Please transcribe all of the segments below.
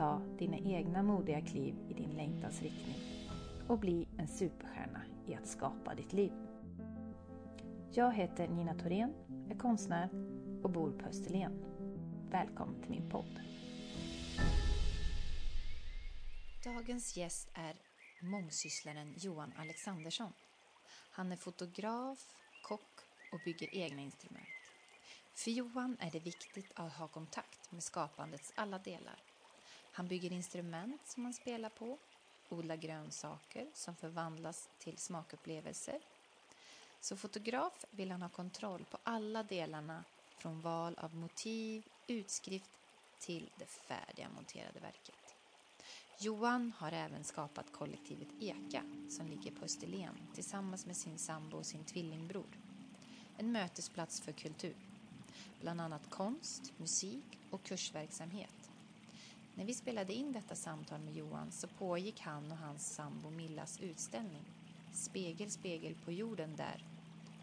ta dina egna modiga kliv i din längtans riktning och bli en superstjärna i att skapa ditt liv. Jag heter Nina Thorén, är konstnär och bor på Österlen. Välkommen till min podd. Dagens gäst är mångsysslaren Johan Alexandersson. Han är fotograf, kock och bygger egna instrument. För Johan är det viktigt att ha kontakt med skapandets alla delar. Han bygger instrument som han spelar på, odlar grönsaker som förvandlas till smakupplevelser. Som fotograf vill han ha kontroll på alla delarna från val av motiv, utskrift till det färdiga monterade verket. Johan har även skapat kollektivet Eka som ligger på Österlen tillsammans med sin sambo och sin tvillingbror. En mötesplats för kultur bland annat konst, musik och kursverksamhet. När vi spelade in detta samtal med Johan så pågick han och hans sambo Millas utställning Spegel, spegel på jorden där.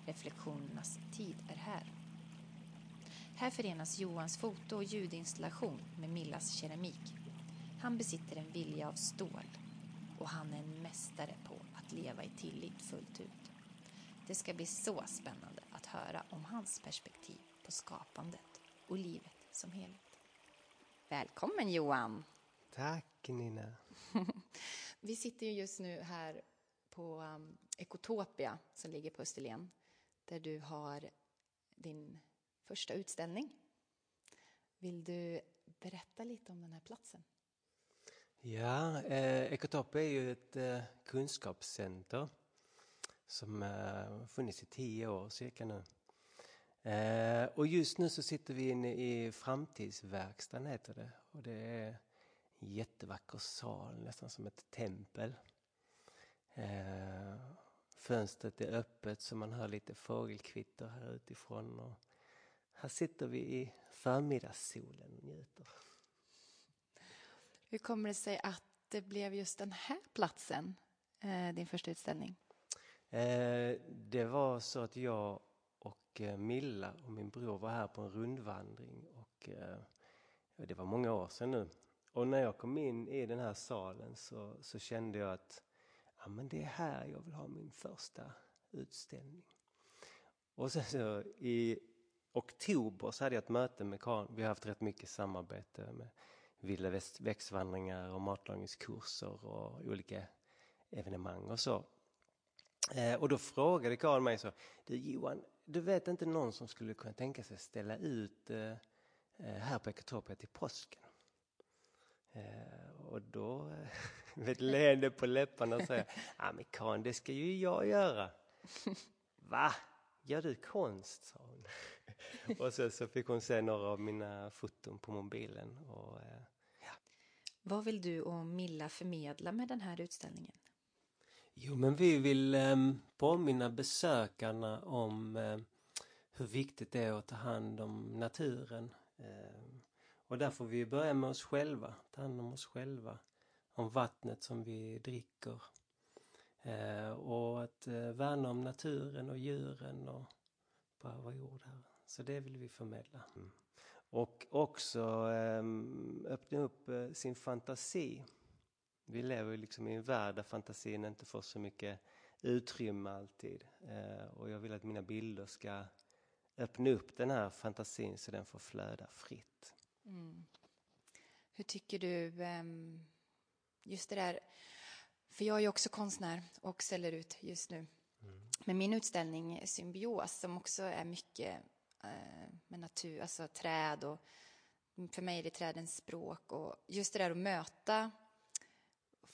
Reflektionernas tid är här. Här förenas Johans foto och ljudinstallation med Millas keramik. Han besitter en vilja av stål och han är en mästare på att leva i tillit fullt ut. Det ska bli så spännande att höra om hans perspektiv på skapandet och livet som helhet. Välkommen Johan! Tack Nina! Vi sitter ju just nu här på um, Ekotopia som ligger på Österlen där du har din första utställning. Vill du berätta lite om den här platsen? Ja, eh, Ekotopia är ju ett eh, kunskapscenter som eh, funnits i tio år cirka nu. Eh, och just nu så sitter vi inne i framtidsverkstan heter det. Och det är en jättevacker sal, nästan som ett tempel. Eh, fönstret är öppet så man hör lite fågelkvitter här utifrån. Och här sitter vi i förmiddagssolen och njuter. Hur kommer det sig att det blev just den här platsen, eh, din första utställning? Det var så att jag och eh, Milla och min bror var här på en rundvandring och eh, det var många år sedan nu. Och när jag kom in i den här salen så, så kände jag att ja, men det är här jag vill ha min första utställning. Och sen så i oktober så hade jag ett möte med Karin. Vi har haft rätt mycket samarbete med vilda växtvandringar och matlagningskurser och olika evenemang och så. Eh, och då frågade Karin mig så, du Johan, du vet inte någon som skulle kunna tänka sig ställa ut eh, eh här på Ekotopia till påsken? Eh, och då, eh, med ett leende på läpparna, säger jag, ja men Karin, det ska ju jag göra. Va? Gör du konst? sa hon. och så, så fick hon se några av mina foton på mobilen. Och, eh, ja. Vad vill du och Milla förmedla med den här utställningen? Jo, men vi vill eh, påminna besökarna om eh, hur viktigt det är att ta hand om naturen. Eh, och där får vi börja med oss själva, ta hand om oss själva. Om vattnet som vi dricker. Eh, och att eh, värna om naturen och djuren och bara vår jord här. Så det vill vi förmedla. Mm. Och också ehm, öppna upp eh, sin fantasi vi lever liksom i en värld där fantasin inte får så mycket utrymme alltid. Eh, och jag vill att mina bilder ska öppna upp den här fantasin så den får flöda fritt. Mm. Hur tycker du, ehm, just det där, för jag är ju också konstnär och ställer ut just nu. Mm. med min utställning Symbios som också är mycket eh, med natur, alltså träd och för mig är det trädens språk och just det där att möta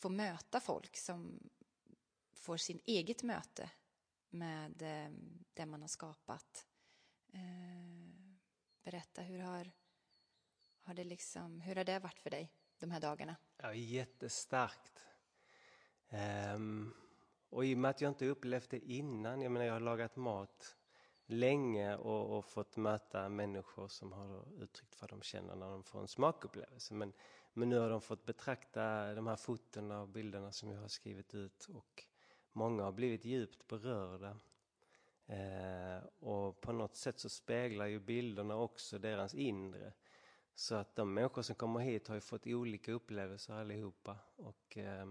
få möta folk som får sin eget möte med eh, det man har skapat. Eh, berätta, hur har, har, det liksom, hur har det varit för dig de här dagarna? Ja, jättestarkt. Um, och i och med att jag inte upplevt det innan, jag menar jag har lagat mat länge och, och, fått möta människor som har uttryckt vad de känner när de får en smakupplevelse. Men, men nu har de fått betrakta de här fotona och bilderna som jag har skrivit ut och många har blivit djupt berörda. Eh, och på något sätt så speglar ju bilderna också deras inre. Så att de människor som kommer hit har ju fått olika upplevelser allihopa. Och, eh,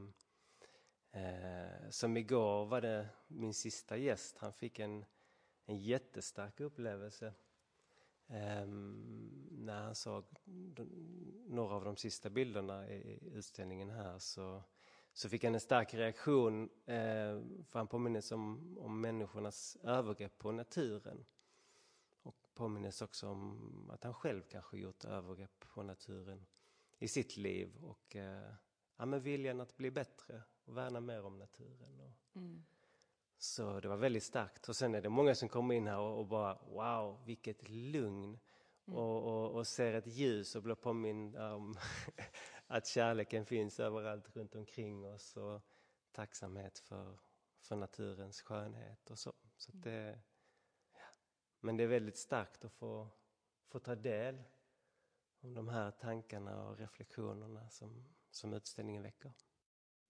eh, som igår var det min sista gäst, han fick en, en jättestark upplevelse. Ehm, när han såg några av de sista bilderna i utställningen här så så fick han en stark reaktion, eh, för han påminnes om, om människornas övergrepp på naturen. Och påminnes också om att han själv kanske gjort övergrepp på naturen i sitt liv och eh, ja, men viljan att bli bättre och värna mer om naturen. Och, mm. Så det var väldigt starkt. Och sen är det många som kommer in här och, och bara wow, vilket lugn. Mm. Och, och, och, ser ett ljus och blir påmind om att kärleken finns överallt runt omkring oss och tacksamhet för, för naturens skönhet och så. så det, ja. Men det är väldigt starkt att få, få ta del av de här tankarna och reflektionerna som, som utställningen väcker.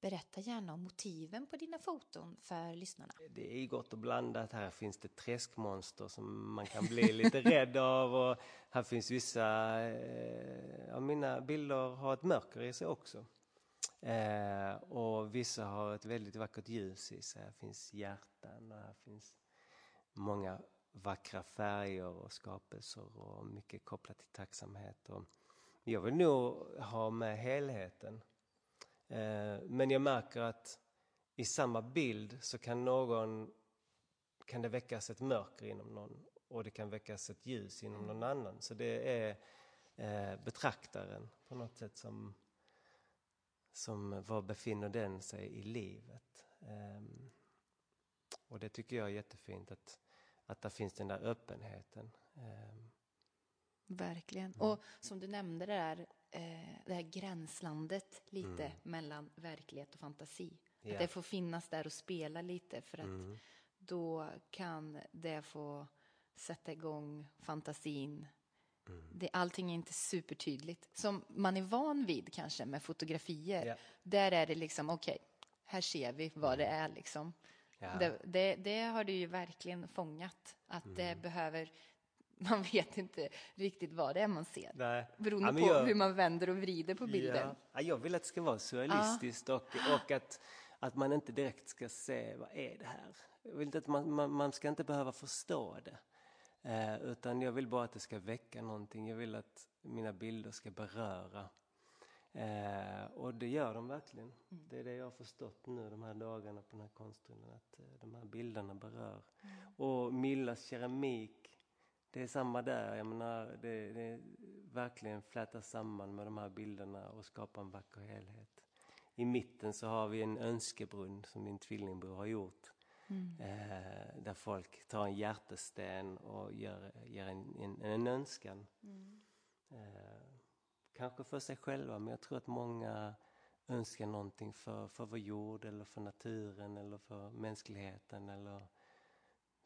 Berätta gärna om motiven på dina foton för lyssnarna. Det är gott och blandat. Här finns det träskmonster som man kan bli lite rädd av och här finns vissa eh, av mina bilder har ett mörker i sig också. Eh, och vissa har ett väldigt vackert ljus i sig. Här finns hjärtan och här finns många vackra färger och skapelser och mycket kopplat till tacksamhet. Och jag vill nog ha med helheten. Eh, men jag märker att i samma bild så kan någon kan det väckas ett mörker inom någon och det kan väckas ett ljus inom någon annan. Så det är eh, betraktaren på något sätt som, som var befinner den sig i livet. Ehm, och det tycker jag är jättefint att, att där finns den där öppenheten. Ehm. Verkligen. Mm. Och som du nämnde det där eh, det här gränslandet lite mm. mellan verklighet och fantasi. Yeah. Att det får finnas där och spela lite för att mm. då kan det få sätta igång fantasin. Mm. Det, allting är inte supertydligt. Som man är van vid kanske med fotografier. Yeah. Där är det liksom, okej, okay, här ser vi vad det mm. är liksom. Yeah. Det, det, det, har du ju verkligen fångat. Att det mm. behöver man vet inte riktigt vad det är man ser. Nej. Beroende ja, på jag, hur man vänder och vrider på bilden. Ja, jag vill att det ska vara surrealistiskt ja. och, och att, att man inte direkt ska se vad är det här. Jag vill att man, man, man ska inte behöva förstå det. Eh, utan jag vill bara att det ska väcka någonting. Jag vill att mina bilder ska beröra. Eh, och det gör de verkligen. Mm. Det är det jag har förstått nu de här dagarna på den här konststunden. Att eh, de här bilderna berör. Mm. Och Millas keramik det är samma där. Jag menar, det, det verkligen flätar samman med de här bilderna och skapar en vacker helhet. I mitten så har vi en önskebrunn som din tvillingbror har gjort. Mm. Eh, där folk tar en hjärtesten och gör, gör en, en, en önskan. Mm. Eh, kanske för sig själva, men jag tror att många önskar någonting för, för vår jord eller för naturen eller för mänskligheten. Eller,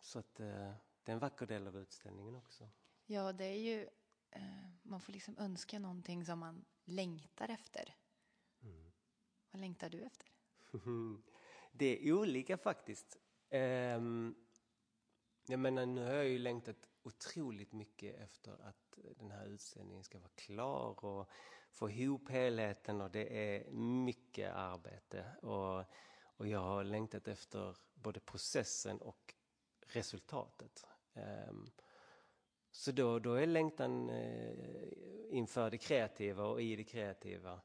så att eh, det är en vacker del av utställningen också. Ja, det är ju, eh, man får liksom önska någonting som man längtar efter. Mm. Vad längtar du efter? det är olika faktiskt. Um, jag menar, nu har jag ju längtat otroligt mycket efter att den här utställningen ska vara klar och få ihop helheten och det är mycket arbete. Och, och jag har längtat efter både processen och resultatet. Ehm, så då, då är längtan eh, inför det kreativa och i det kreativa.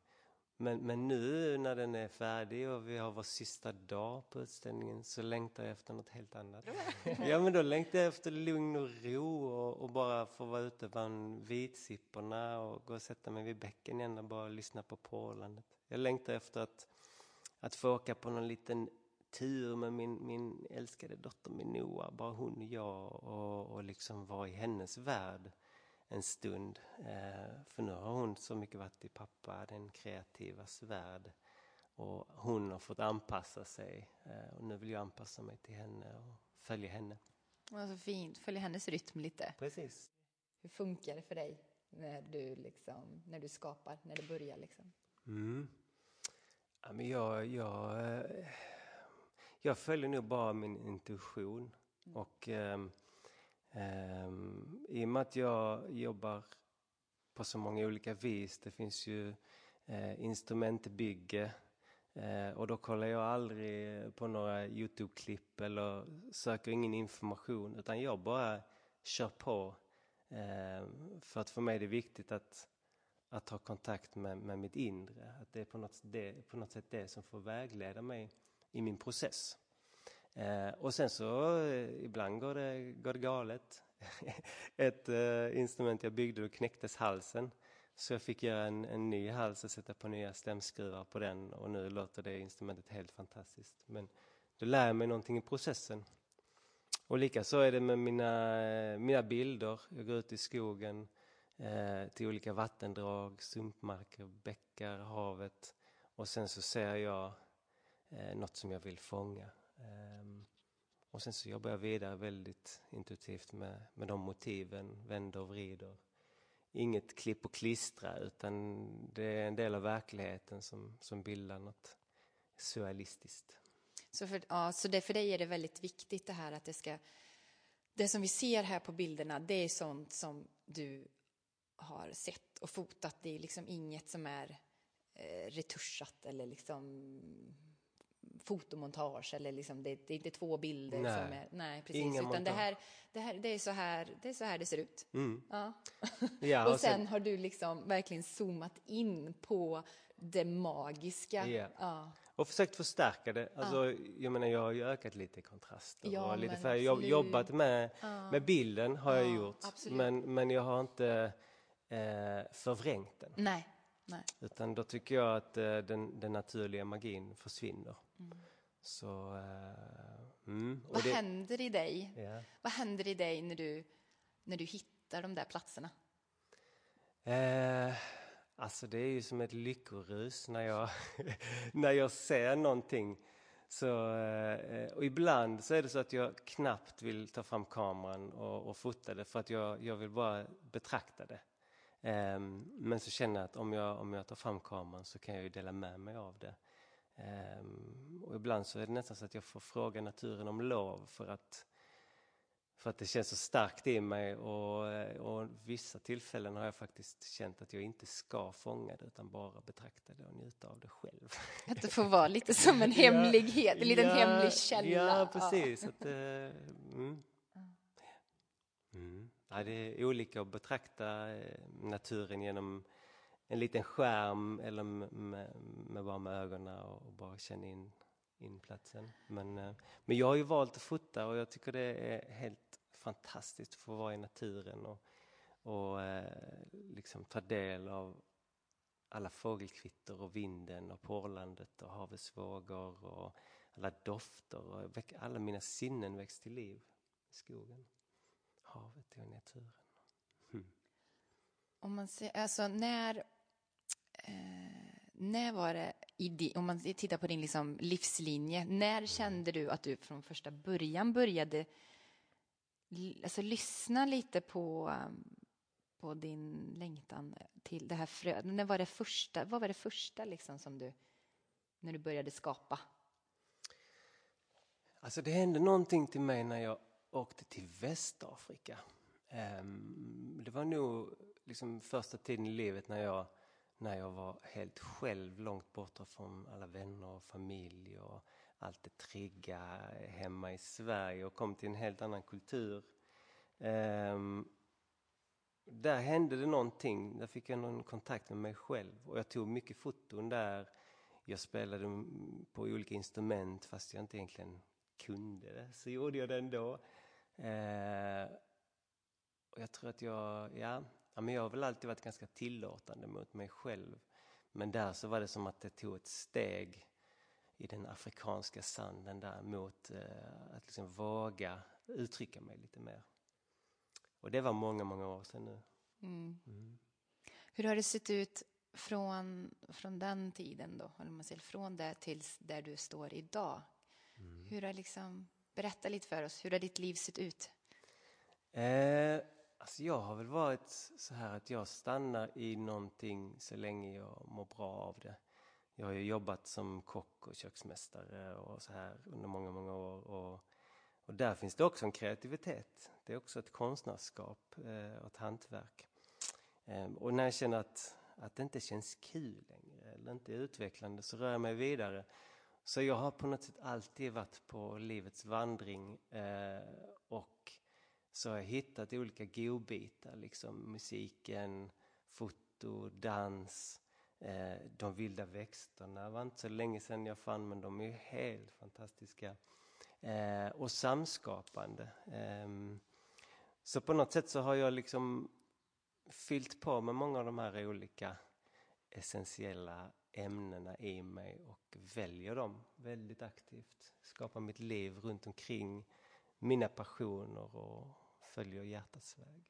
Men, men nu när den är färdig och vi har vår sista dag på utställningen så längtar jag efter något helt annat. ja men då längtar jag efter lugn och ro och, och bara få vara ute bland vitsipporna och gå och sätta mig vid bäcken igen och bara lyssna på porlandet. Jag längtar efter att, att få åka på någon liten tur med min, min älskade dotter Minoa, bara hon och jag och, och liksom vara i hennes värld en stund. Eh, för nu har hon så mycket varit i pappa, den kreativa värld. och hon har fått anpassa sig eh, och nu vill jag anpassa mig till henne och följa henne. Vad så fint, följa hennes rytm lite. Precis. Hur funkar det för dig när du, liksom, när du skapar, när det börjar? Liksom? Mm. Ja, men jag, jag, eh, jag följer nog bara min intuition. Mm. Och um, um, i och med att jag jobbar på så många olika vis, det finns ju uh, instrumentbygge uh, och då kollar jag aldrig på några Youtube-klipp eller söker ingen information utan jag bara kör på. Uh, för att för mig är det viktigt att att ha kontakt med, med mitt inre. Att det är på något, det, på något sätt det som får vägleda mig i min process. Eh, och sen så eh, ibland går det, går det galet. Ett eh, instrument jag byggde, då knäcktes halsen. Så jag fick göra en, en ny hals och sätta på nya stämskruvar på den och nu låter det instrumentet helt fantastiskt. Men då lär jag mig någonting i processen. Och likaså är det med mina, eh, mina bilder. Jag går ut i skogen eh, till olika vattendrag, sumpmarker, bäckar, havet. Och sen så ser jag eh, något som jag vill fånga. Eh, och sen så jobbar jag vidare väldigt intuitivt med, med de motiven, vänder och vrider. Inget klipp och klistra utan det är en del av verkligheten som, som bildar något surrealistiskt. Så för, ja, så det, för dig är det väldigt viktigt det här att det ska det som vi ser här på bilderna, det är sånt som du har sett och fotat. Det är liksom inget som är eh, retuschat eller liksom fotomontage eller liksom, det, det är inte två bilder nej. som är... Nej, precis. Inga utan det här, det, här, det, är så här, det är så här det ser ut. Mm. Ja. ja och, och sen, sen, har du liksom verkligen zoomat in på det magiska. Yeah. Ja. Och försökt förstärka det. Alltså, ja. Jag menar, jag har ju ökat lite kontraster. Ja, och lite för jag jobbat med, med bilden har jag gjort. Men, men jag har inte eh, förvrängt den. Nej. Nej. Utan då tycker jag att eh, den, den, naturliga magin försvinner. Mm. Så, eh, mm. Vad det, händer i dig? Yeah. Vad händer i dig när du, när du hittar de där platserna? Eh, alltså det är ju som ett lyckorus när jag, när jag ser någonting. Så, eh, och ibland så är det så att jag knappt vill ta fram kameran och, och fota det för att jag, jag vill bara betrakta det. Ehm, men så känner jag att om jag, om jag tar fram kameran så kan jag ju dela med mig av det. Ehm, och ibland så är det nästan så att jag får fråga naturen om lov för att, för att det känns så starkt i mig och, och vissa tillfällen har jag faktiskt känt att jag inte ska fånga det utan bara betrakta det och njuta av det själv. Att det får vara lite som en hemlighet, ja, en liten ja, hemlig källa. Ja, precis. Att, uh, mm. Mm. Ja, det är olika att betrakta eh, naturen genom en liten skärm eller med, med bara med ögonen och bara känna in, in platsen. Men, eh, men jag har ju valt att fota och jag tycker det är helt fantastiskt att få vara i naturen och, och eh, liksom ta del av alla fågelkvitter och vinden och porlandet och havets vågor och alla dofter och alla mina sinnen väcks till liv i skogen havet och naturen. Mm. Om man ser, alltså när, eh, när var det, i om man tittar på din liksom livslinje, när mm. kände du att du från första början började alltså, lyssna lite på, på din längtan till det här fröet? När var det första, vad var det första liksom som du, när du började skapa? Alltså det hände någonting till mig när jag åkte till Västafrika. Ehm, det var nog liksom första tiden i livet när jag, när jag var helt själv långt borta från alla vänner och familj och allt det trygga hemma i Sverige och kom till en helt annan kultur. Ehm, där hände det någonting, där fick jag någon kontakt med mig själv och jag tog mycket foton där. Jag spelade på olika instrument fast jag inte egentligen kunde det, så gjorde jag det ändå. Eh, och jag tror att jag, ja, ja, men jag har väl alltid varit ganska tillåtande mot mig själv. Men där så var det som att det tog ett steg i den afrikanska sanden där mot eh, att liksom våga uttrycka mig lite mer. Och det var många, många år sedan nu. Mm. Mm. Hur har det sett ut från, från den tiden då, eller man säger från det tills där du står idag. Mm. Hur har liksom, berätta lite för oss, hur har ditt liv sett ut? Eh, alltså jag har väl varit så här att jag stannar i någonting så länge jag mår bra av det. Jag har ju jobbat som kock och köksmästare och så här under många, många år. Och, och där finns det också en kreativitet. Det är också ett konstnärskap eh, och ett hantverk. Eh, och när jag känner att, att det inte känns kul längre eller inte är utvecklande så rör jag mig vidare. Så jag har på något sätt alltid varit på livets vandring eh, och så har jag hittat olika godbitar, liksom musiken, foto, dans, eh, de vilda växterna var inte så länge sedan jag fann men de är helt fantastiska. Eh, och samskapande. Eh, så på något sätt så har jag liksom fyllt på med många av de här olika essentiella ämnena i mig och väljer dem väldigt aktivt. Skapar mitt liv runt omkring mina passioner och följer hjärtats väg.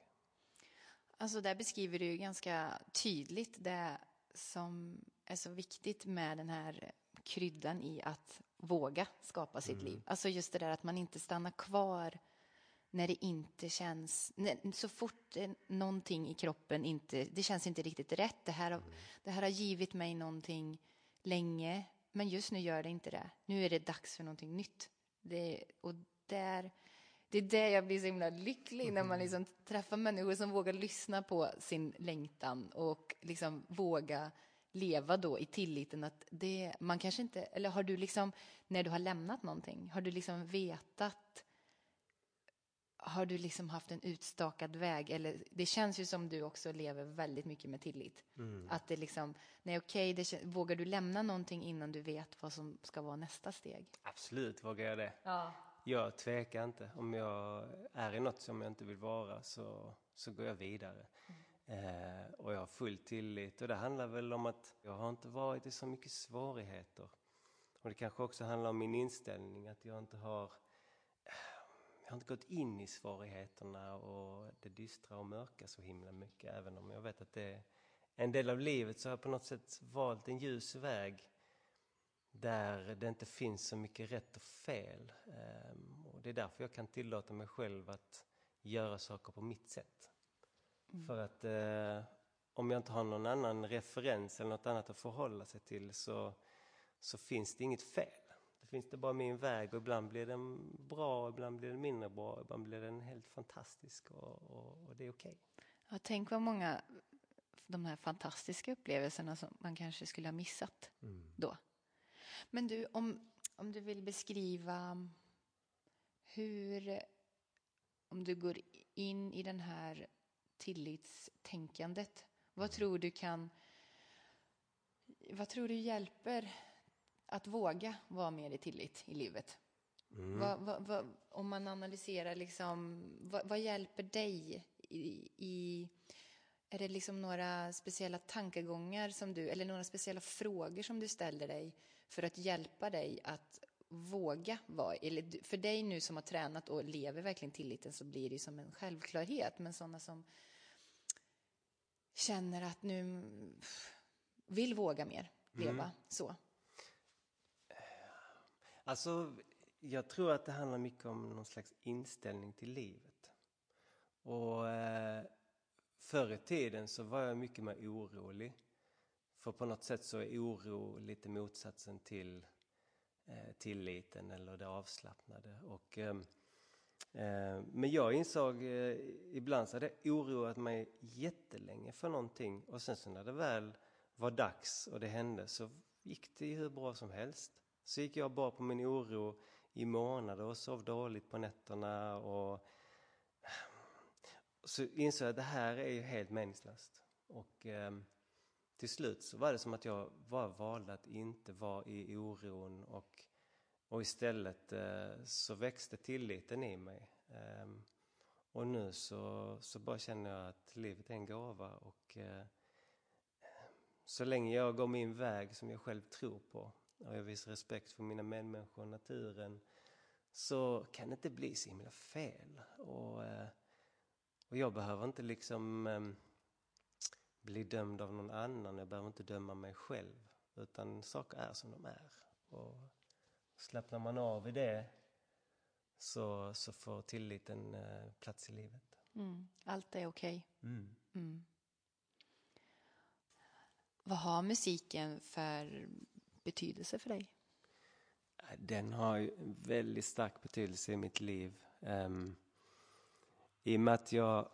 Alltså där beskriver du ganska tydligt det som är så viktigt med den här kryddan i att våga skapa sitt mm. liv. Alltså just det där att man inte stannar kvar när det inte känns, så fort någonting i kroppen inte, det känns inte riktigt rätt. Det här, det här har givit mig någonting länge, men just nu gör det inte det. Nu är det dags för någonting nytt. Det, och där, det är där jag blir så himla lycklig, när man mm. liksom träffar människor som vågar lyssna på sin längtan och liksom våga leva då i tilliten att det, man kanske inte, eller har du liksom, när du har lämnat någonting, har du liksom vetat har du liksom haft en utstakad väg? Eller, det känns ju som du också lever väldigt mycket med tillit. Mm. Att det liksom, nej okej, okay, vågar du lämna någonting innan du vet vad som ska vara nästa steg? Absolut vågar jag det. Ja. Jag tvekar inte. Om jag är i något som jag inte vill vara så, så går jag vidare. Mm. Eh, och jag har full tillit. Och det handlar väl om att jag har inte varit i så mycket svårigheter. Och det kanske också handlar om min inställning, att jag inte har jag har inte gått in i svårigheterna och det dystra och mörka så himla mycket. Även om jag vet att det är en del av livet så har jag på något sätt valt en ljus väg där det inte finns så mycket rätt och fel. Ehm, och det är därför jag kan tillåta mig själv att göra saker på mitt sätt. Mm. För att eh, om jag inte har någon annan referens eller något annat att förhålla sig till så, så finns det inget fel finns det bara min väg och ibland blir den bra, ibland blir den mindre bra, ibland blir den helt fantastisk och, och, och det är okej. Okay. Ja, tänk vad många de här fantastiska upplevelserna som man kanske skulle ha missat mm. då. Men du, om, om du vill beskriva hur, om du går in i den här tillitstänkandet, vad mm. tror du kan, vad tror du hjälper att våga vara mer i tillit i livet. Mm. Vad, vad, vad, om man analyserar, liksom, vad, hjälper dig i, i, Är det liksom några speciella tankegångar som du, eller några speciella frågor som du ställer dig för att hjälpa dig att våga vara, eller för dig nu som har tränat och lever verkligen tilliten så blir det som en självklarhet, men sådana som känner att nu vill våga mer, leva mm. så. Alltså, jag tror att det handlar mycket om någon slags inställning till livet. Och eh, förr i tiden så var jag mycket mer orolig. För på något sätt så är oro lite motsatsen till eh, tilliten eller det avslappnade. Och, ehm, eh, men jag insåg eh, ibland så hade jag oroat mig jättelänge för någonting och sen så när det väl var dags och det hände så gick det ju hur bra som helst. Så gick jag bara på min oro i månader och sov dåligt på nätterna och så insåg jag att det här är ju helt meningslöst. Och eh, till slut så var det som att jag bara valde att inte vara i oron och, och istället eh, så växte tilliten i mig. Eh, och nu så, så bara känner jag att livet är en gåva och eh, så länge jag går min väg som jag själv tror på och jag visar respekt för mina medmänniskor och naturen så kan det inte bli så himla fel. Och, eh, och jag behöver inte liksom ehm, bli dömd av någon annan. Jag behöver inte döma mig själv. Utan saker är som de är. Och slappnar man av i det så, så får tilliten eh, plats i livet. Mm. Allt är okej. Mm. Mm. Vad har musiken för betydelse för dig? Äh, den har ju väldigt stark betydelse i mitt liv. Um, I och med att jag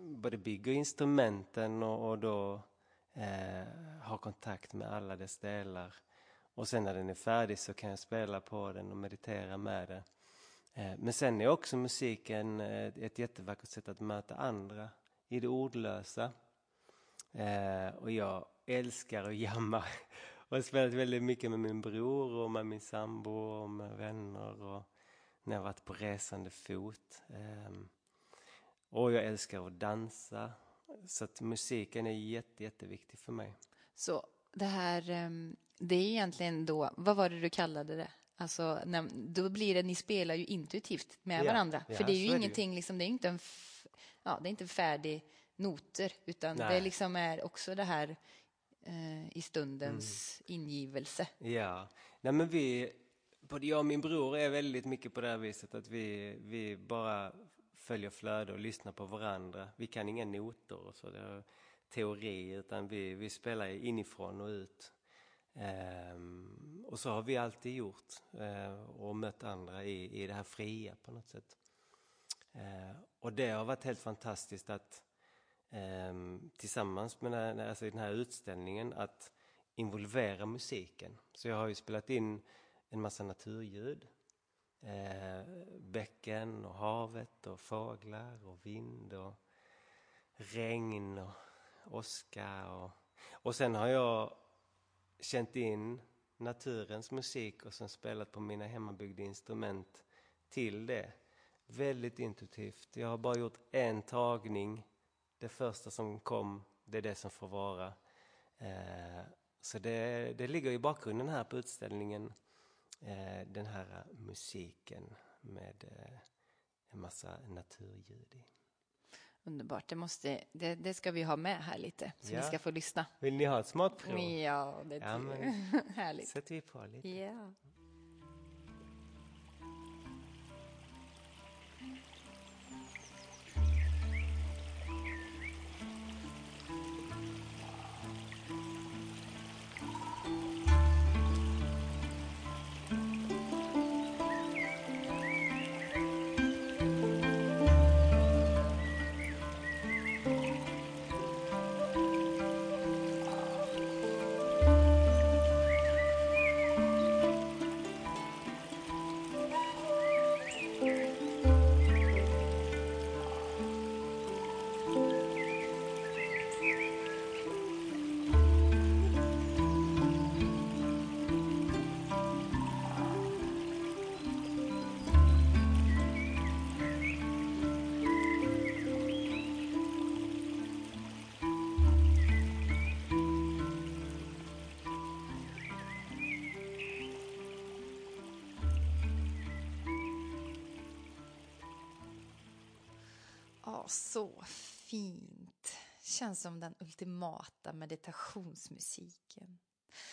både bygger instrumenten och, och då uh, har kontakt med alla dess delar. Och sen när den är färdig så kan jag spela på den och meditera med den. Eh, men sen är också musiken eh, ett jättevackert sätt att möta andra i det ordlösa. Och jag älskar att jamma och har spelat väldigt mycket med min bror och med min sambo och med vänner och när jag varit på resande fot. Ehm, och jag älskar att dansa. Så att musiken är jätte, jätteviktig för mig. Så det här, ehm, det är egentligen då, vad var det du kallade det? Alltså, när, då blir det, ni spelar ju intuitivt med ja, varandra. Ja, för det är ju är ingenting, det. liksom, det är inte en, ja, det är inte färdig noter, utan Nej. det liksom är också det här i stundens Mm. ingivelse. Ja, nej men vi, både jag och min bror är väldigt mycket på det här viset att vi, vi bara följer flöde och lyssnar på varandra. Vi kan inga noter och så, det är teori, utan vi, vi spelar inifrån och ut. Ehm, och så har vi alltid gjort eh, och mött andra i, i det här fria på något sätt. Eh, och det har varit helt fantastiskt att eh, Ehm, tillsammans med den här, alltså den här utställningen att involvera musiken. Så jag har ju spelat in en massa naturljud. Eh, bäcken och havet och fåglar och vind och regn och åska. Och, och sen har jag känt in naturens musik och sen spelat på mina hemmabyggda instrument till det. Väldigt intuitivt. Jag har bara gjort en tagning. Det första som kom, det är det som får vara. Eh, så det, det ligger i bakgrunden här på utställningen. Eh, den här musiken med eh, en massa naturljud i. Underbart, det, måste, det, det ska vi ha med här lite, så Ja. vi ska få lyssna. Vill ni ha ett smakprov? Ja, det Ja, är men- härligt. Sätter vi på lite. Ja. Så fint. Känns som den ultimata meditationsmusiken.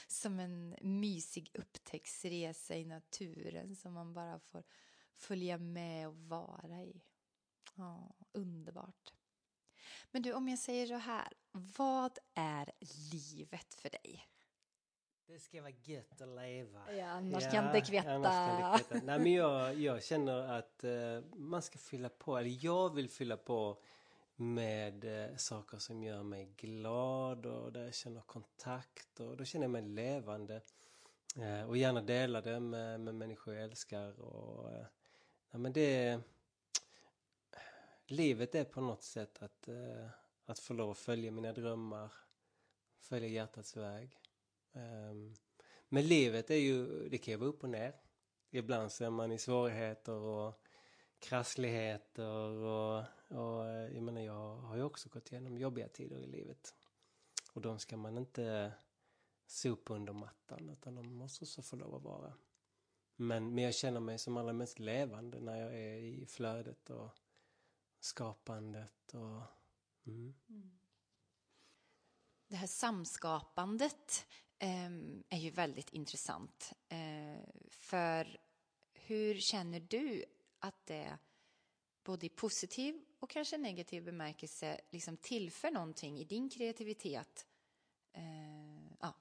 Som en mysig upptäcktsresa i naturen som man bara får följa med och vara i. Ja, underbart. Men du, om jag säger så här. Vad är livet för dig? Det ska vara gött att leva. Ja, annars kan det annars kan det kvitta. Nej, men jag, jag känner att eh, man ska fylla på, eller jag vill fylla på med eh, saker som gör mig glad och där jag känner kontakt och då känner jag mig levande. Eh, och gärna dela det med, med människor jag älskar. Och, eh, ja, men det, livet är på något sätt att, eh, att få lov att följa mina drömmar, följa hjärtats väg. Ehm, men livet är ju, det kan ju vara upp och ner. Ibland så är man i svårigheter och krassligheter och, och jag menar jag har ju också gått igenom jobbiga tider i livet. Och de ska man inte sopa under mattan utan de måste också få lov att vara. Men, men jag känner mig som allra mest levande när jag är i flödet och skapandet och mm. mm. det här samskapandet Ehm, är ju väldigt intressant. Eh, för hur känner du att det både i positiv och kanske negativ bemärkelse liksom tillför någonting i din kreativitet? Eh, ja.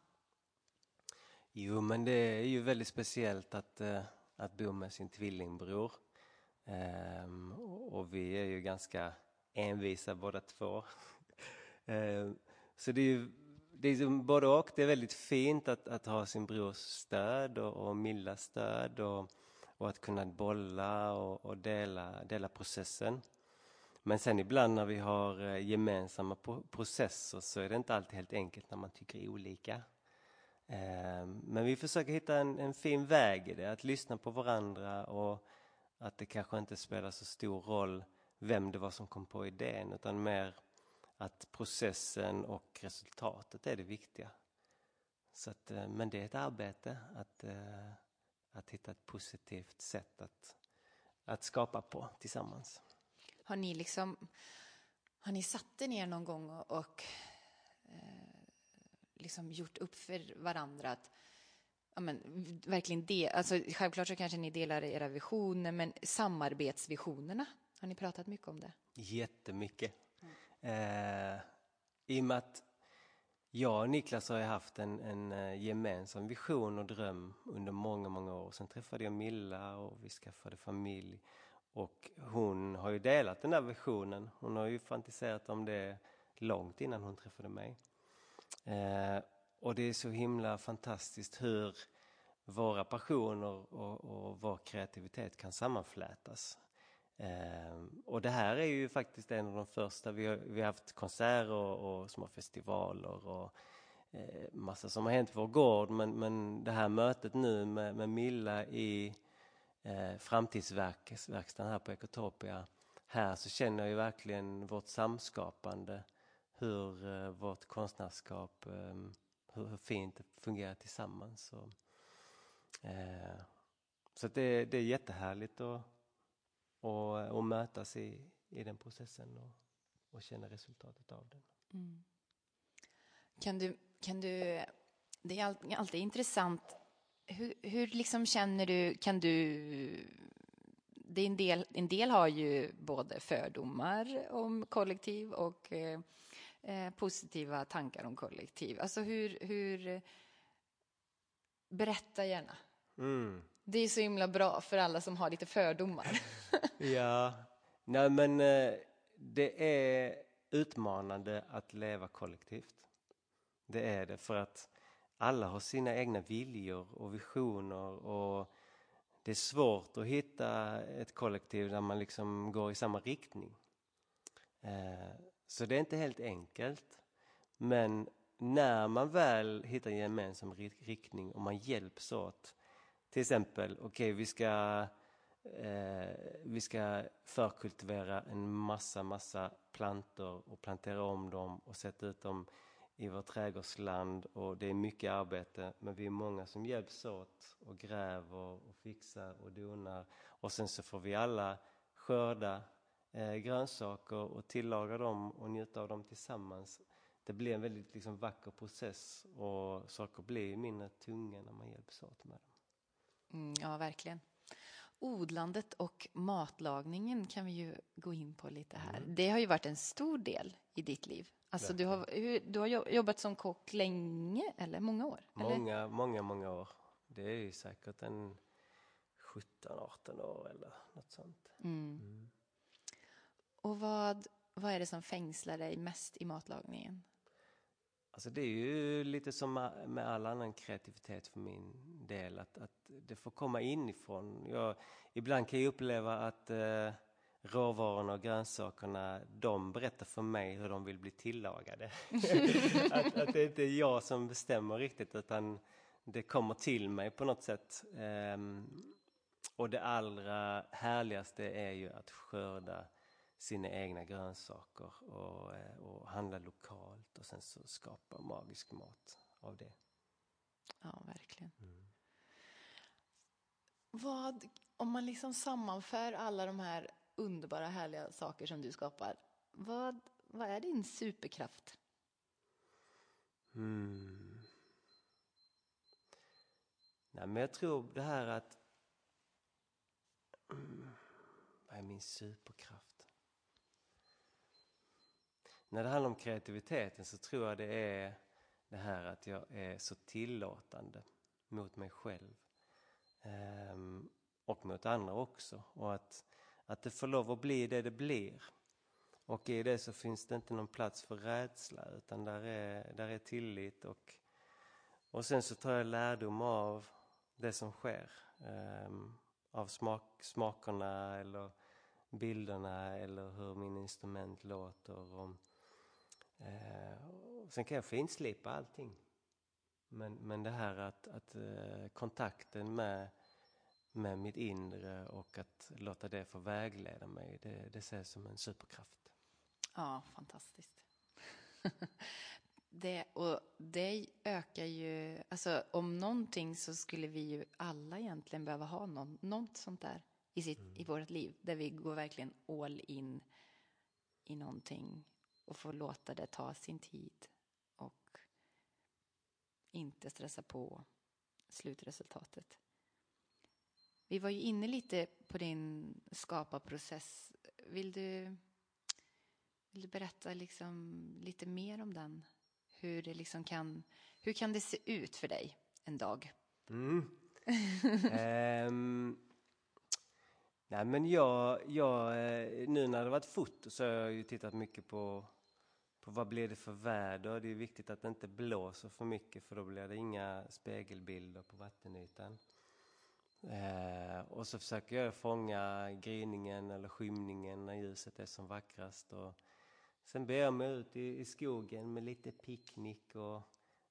Jo, men det är ju väldigt speciellt att, eh, att bo med sin tvillingbror. Ehm, och vi är ju ganska envisa båda två. Ehm, så det är ju det är både och. Det är väldigt fint att, att ha sin brors stöd och, och Millas stöd och, och att kunna bolla och, och, dela, dela processen. Men sen ibland när vi har eh, gemensamma processer så är det inte alltid helt enkelt när man tycker olika. Ehm, men vi försöker hitta en, en fin väg i det, att lyssna på varandra och att det kanske inte spelar så stor roll vem det var som kom på idén utan mer att processen och resultatet är det viktiga. Så att, eh, men det är ett arbete att, eh, att hitta ett positivt sätt att, att skapa på tillsammans. Har ni liksom har ni satt er ner någon gång och, och eh, liksom gjort upp för varandra att ja, men, verkligen det, alltså, självklart så kanske ni delar era visioner men samarbetsvisionerna, har ni pratat mycket om det? Jättemycket. Eh, I och med att jag och Niklas har haft en, en eh, gemensam vision och dröm under många, många år. Sen träffade jag Milla och vi skaffade familj. Och hon har ju delat den där visionen. Hon har ju fantiserat om det långt innan hon träffade mig. Eh, och det är så himla fantastiskt hur våra passioner och, och vår kreativitet kan sammanflätas. Ehm, och det här är ju faktiskt en av de första, vi har, vi har haft konserter och, och små festivaler och eh, massa som har hänt på vår gård men, men det här mötet nu med, med Milla i eh, framtidsverkstaden här på Ekotopia här så känner jag ju verkligen vårt samskapande, hur eh, vårt konstnärskap, eh, hur, hur, fint det fungerar tillsammans. Så, eh, så det, det är jättehärligt att och, och mötas i, i den processen och, och känna resultatet av den. Mm. Kan du, kan du, det är alltid intressant, hur, hur liksom känner du, kan du det är en, del, en del har ju både fördomar om kollektiv och eh, eh positiva tankar om kollektiv. Alltså hur, hur berätta gärna. Mm. Det är så himla bra för alla som har lite fördomar. ja, nej men eh, det är utmanande att leva kollektivt. Det är det för att alla har sina egna viljor och visioner och det är svårt att hitta ett kollektiv där man liksom går i samma riktning. Eh, så det är inte helt enkelt. Men när man väl hittar en gemensam riktning och man hjälps åt till exempel, okej okay, vi ska eh, vi ska förkultivera en massa, massa plantor och plantera om dem och sätta ut dem i vårt trädgårdsland och det är mycket arbete men vi är många som hjälps åt och gräver och fixar och donar och sen så får vi alla skörda eh, grönsaker och tillaga dem och njuta av dem tillsammans. Det blir en väldigt liksom, vacker process och saker blir mindre tunga när man hjälps åt med dem. Mm, ja, verkligen. Odlandet och matlagningen kan vi ju gå in på lite här. Mm. Det har ju varit en stor del i ditt liv. Alltså du har, du har jobbat som kock länge, eller många år? Många, eller? många, många år. Det är ju säkert en 17-18 år eller något sånt. Mm. Mm. Och vad, vad är det som fängslar dig mest i matlagningen? Alltså det är ju lite som med all annan kreativitet för min del, att, att det får komma inifrån. Jag, ibland kan jag uppleva att eh, råvarorna och grönsakerna, de berättar för mig hur de vill bli tillagade. att, att det inte är jag som bestämmer riktigt, utan det kommer till mig på något sätt. Eh, och det allra härligaste är ju att skörda sina egna grönsaker och, eh, och handla lokalt och sen så skapa magisk mat av det. Ja, verkligen. Mm. Vad, om man liksom sammanför alla de här underbara härliga saker som du skapar, vad, vad är din superkraft? Mm. Nej, men jag tror det här att... Vad är min superkraft? När det handlar om kreativiteten så tror jag det är det här att jag är så tillåtande mot mig själv. Ehm, och mot andra också. Och att, att det får lov att bli det det blir. Och i det så finns det inte någon plats för rädsla utan där är, där är tillit och, och sen så tar jag lärdom av det som sker. Ehm, av smak, smakerna eller bilderna eller hur min instrument låter. Och, uh, och sen kan jag finslipa allting. Men, men det här att, att uh, kontakten med, med mitt inre och att låta det få vägleda mig, det, det ser jag som en superkraft. Ja, fantastiskt. det, och det ökar ju, alltså om någonting så skulle vi ju alla egentligen behöva ha någon, något sånt där i, sitt, mm. i vårt liv. Där vi går verkligen all in i någonting och får låta det ta sin tid och inte stressa på slutresultatet. Vi var ju inne lite på din skaparprocess. Vill du vill du berätta liksom lite mer om den? Hur, det liksom kan, hur kan det se ut för dig en dag? Mm. um, nej men jag, jag, eh, nu när det varit foto så har jag ju tittat mycket på, på vad blir det för väder. Det är viktigt att det inte blåser för mycket för då blir det inga spegelbilder på vattenytan. Eh, och så försöker jag fånga gryningen eller skymningen när ljuset är som vackrast. Och Sen ber jag mig ut i, i skogen med lite picknick och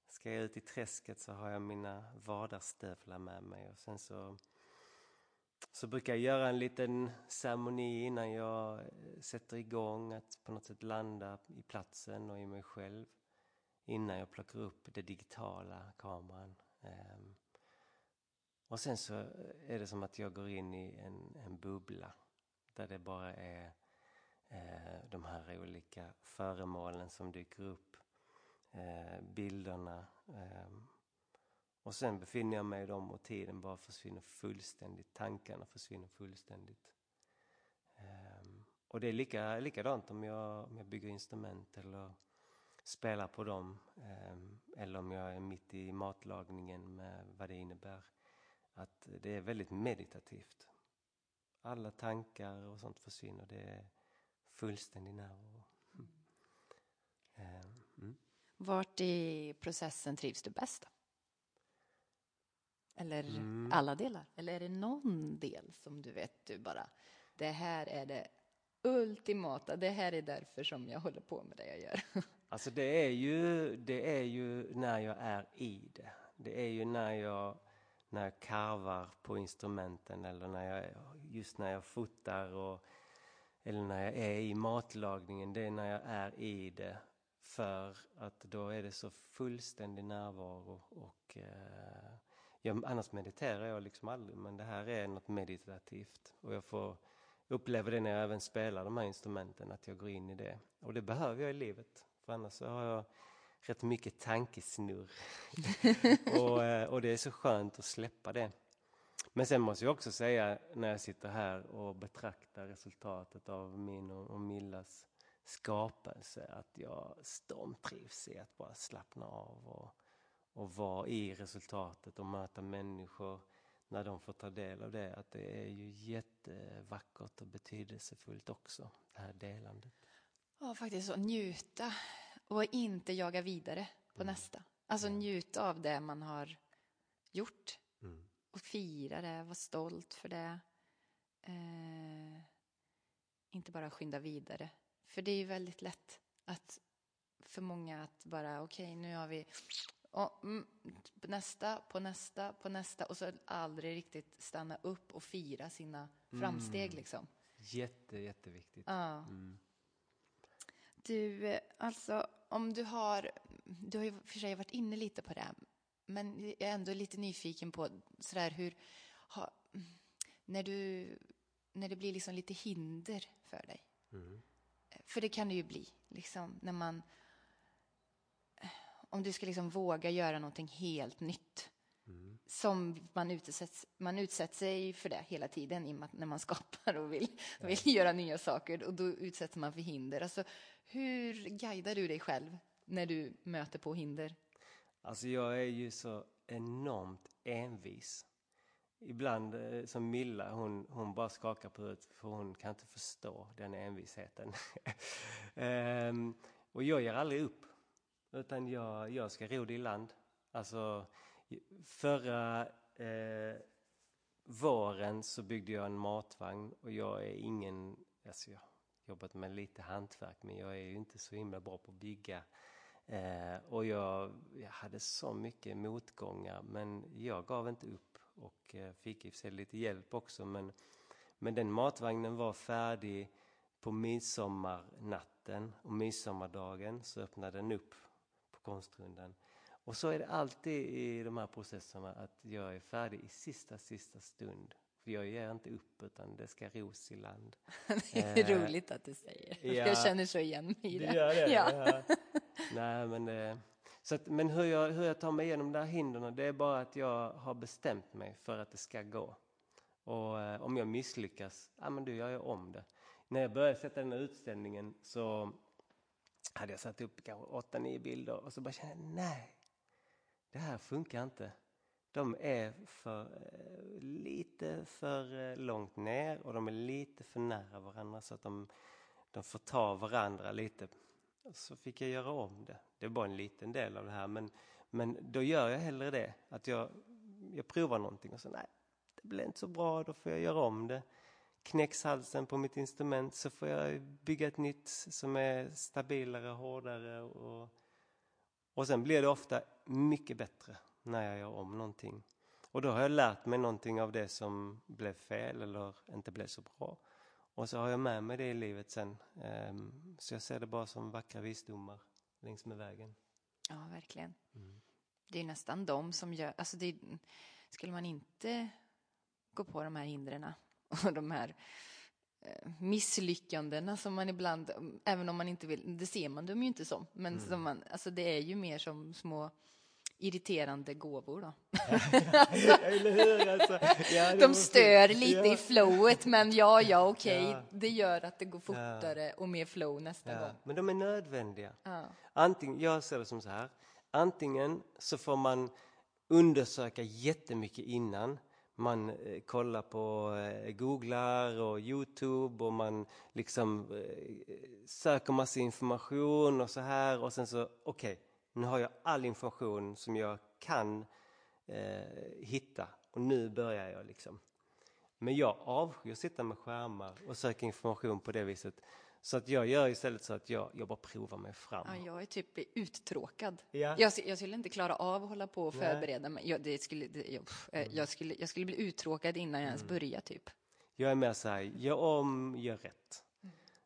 ska jag ut i träsket så har jag mina vardagsstövlar med mig och sen så, så brukar jag göra en liten ceremoni innan jag eh, sätter igång att på något sätt landa i platsen och i mig själv innan jag plockar upp den digitala kameran. Ehm. Och sen så eh, är det som att jag går in i en, en bubbla där det bara är eh, de här olika föremålen som dyker upp, eh, bilderna. Eh, och sen befinner jag mig i dem och tiden bara försvinner fullständigt, tankarna försvinner fullständigt. Ehm, och det är lika, likadant om jag, om jag bygger instrument eller spelar på dem ehm, eller om jag är mitt i matlagningen med vad det innebär. Att det är väldigt meditativt. Alla tankar och sånt försvinner. Det är, fullständig närvaro. Mm. Ehm, mm. Vart i processen trivs du bäst? Eller mm. alla delar? Eller är det någon del som du vet, du bara, det här är det ultimata, det här är därför som jag håller på med det jag gör? Alltså det är ju, det är ju när jag är i det. Det är ju när jag, när jag karvar på instrumenten eller när jag, just när jag fotar och eller när jag är i matlagningen, det är när jag är i det. För att då är det så fullständig närvaro och eh, jag, annars mediterar jag liksom aldrig men det här är något meditativt och jag får uppleva det när jag även spelar de här instrumenten, att jag går in i det. Och det behöver jag i livet, för annars så har jag rätt mycket tankesnurr. och, eh, och det är så skönt att släppa det. Men sen måste jag också säga när jag sitter här och betraktar resultatet av min och Millas skapelse att jag stormtrivs i att bara slappna av och, och vara i resultatet och möta människor när de får ta del av det. Att det är ju jättevackert och betydelsefullt också, det här delandet. Ja, faktiskt så. Njuta och inte jaga vidare på mm. nästa. Alltså njuta av det man har gjort. Mm och fira det, vara stolt för det. Eh, inte bara skynda vidare. För det är ju väldigt lätt att för många att bara okej, okay, nu har vi och, mm, på nästa, på nästa, på nästa och så aldrig riktigt stanna upp och fira sina mm. framsteg liksom. Jätte, jätteviktigt. Ja. Mm. Du, alltså om du har, du har ju för sig varit inne lite på det, men jag är ändå lite nyfiken på sådär hur, ha, när, du, när det blir liksom lite hinder för dig. Mm. För det kan det ju bli, liksom, när man... om du ska liksom våga göra någonting helt nytt. Mm. Som man utsätts, man utsätter sig för det hela tiden i när man skapar och vill, vill göra nya saker och då utsätts man för hinder. Alltså, hur guidar du dig själv när du möter på hinder? Alltså jag är ju så enormt envis. Ibland eh, som Milla, hon, hon bara skakar på huvudet för hon kan inte förstå den envisheten. ehm, och jag ger aldrig upp. Utan jag, jag ska ro det i land. Alltså förra eh, våren så byggde jag en matvagn och jag är ingen, alltså jag har jobbat med lite hantverk men jag är ju inte så himla bra på att bygga. Eh, och jag, jag hade så mycket motgångar men jag gav inte upp och eh, fick i och för sig lite hjälp också men, men den matvagnen var färdig på midsommarnatten och midsommardagen så öppnade den upp konstrundan. Och så är det alltid i de här processerna att jag är färdig i sista, sista stund. För jag ger inte upp utan det ska ros i land. det är eh, roligt att du säger. Ja, jag känner så igen mig i det. gör det ja. ja. Nej, men, eh, så att, men hur jag, hur jag tar mig igenom de här hindren det är bara att jag har bestämt mig för att det ska gå. Och eh, om jag misslyckas, ja men då gör jag om det. När jag började sätta den här utställningen så hade jag satt upp kanske åtta, nio bilder och så bara kände jag nej, det här funkar inte. De är för, eh, lite för eh, långt ner och de är lite för nära varandra så att de, de får ta varandra lite. Så fick jag göra om det. Det är bara en liten del av det här men, men då gör jag hellre det. Att jag, jag provar någonting och så nej, det blir inte så bra, då får jag göra om det. Knäcks halsen på mitt instrument så får jag bygga ett nytt som är stabilare, hårdare och, och sen blir det ofta mycket bättre när jag gör om någonting. Och då har jag lärt mig någonting av det som blev fel eller inte blev så bra. Och så har jag med mig det i livet sen. Ehm, så jag ser det bara som vackra visdomar längs med vägen. Ja, verkligen. Mm. Det är nästan de som gör... Alltså det, skulle man inte gå på de här hindren och de här eh, misslyckandena som man ibland, även om man inte vill, det ser man dem ju inte som, men mm. som man, alltså det är ju mer som små irriterande gåvor då. alltså, ja, de stör lite ja. i flowet men ja, ja, okej, okay. ja. det gör att det går fortare och mer flow nästa gång. Men de är nödvändiga. Antingen, jag ser det som så här, antingen så får man undersöka jättemycket innan man eh, kollar på, eh, googlar och Youtube och man liksom eh, söker massa information och så här och sen så, okej, okay, nu har jag all information som jag kan eh, hitta och nu börjar jag liksom. Men jag avskyr att sitta med skärmar och söka information på det viset. Så att jag gör istället så att jag, jag bara provar mig fram. Ja, jag är typ uttråkad. Ja. Jag, jag skulle inte klara av att hålla på och förbereda mig. Jag, det skulle, det, jag, mm. jag, skulle, jag skulle bli uttråkad innan jag ens mm. börjar typ. Jag är mer så här, gör om, gör rätt.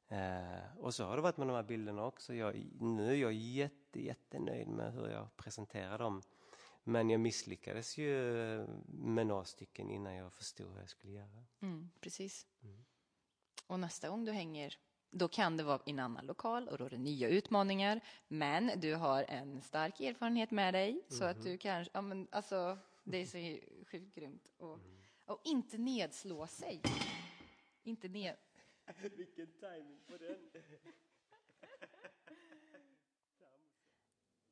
Eh, och så har det varit med de här bilderna också. Jag, nu är jag jätte, jättenöjd med hur jag presenterar dem. Men jag misslyckades ju med några stycken innan jag förstod hur jag skulle göra. Mm, precis. Mm. Och nästa gång du hänger, då kan det vara i en annan lokal och då är det nya utmaningar. Men du har en stark erfarenhet med dig mm. så att mhm. du kanske, ja men alltså det är så sjukt grymt. Och, mm. och inte nedslå sig. Inte ned, Vilken timing på den.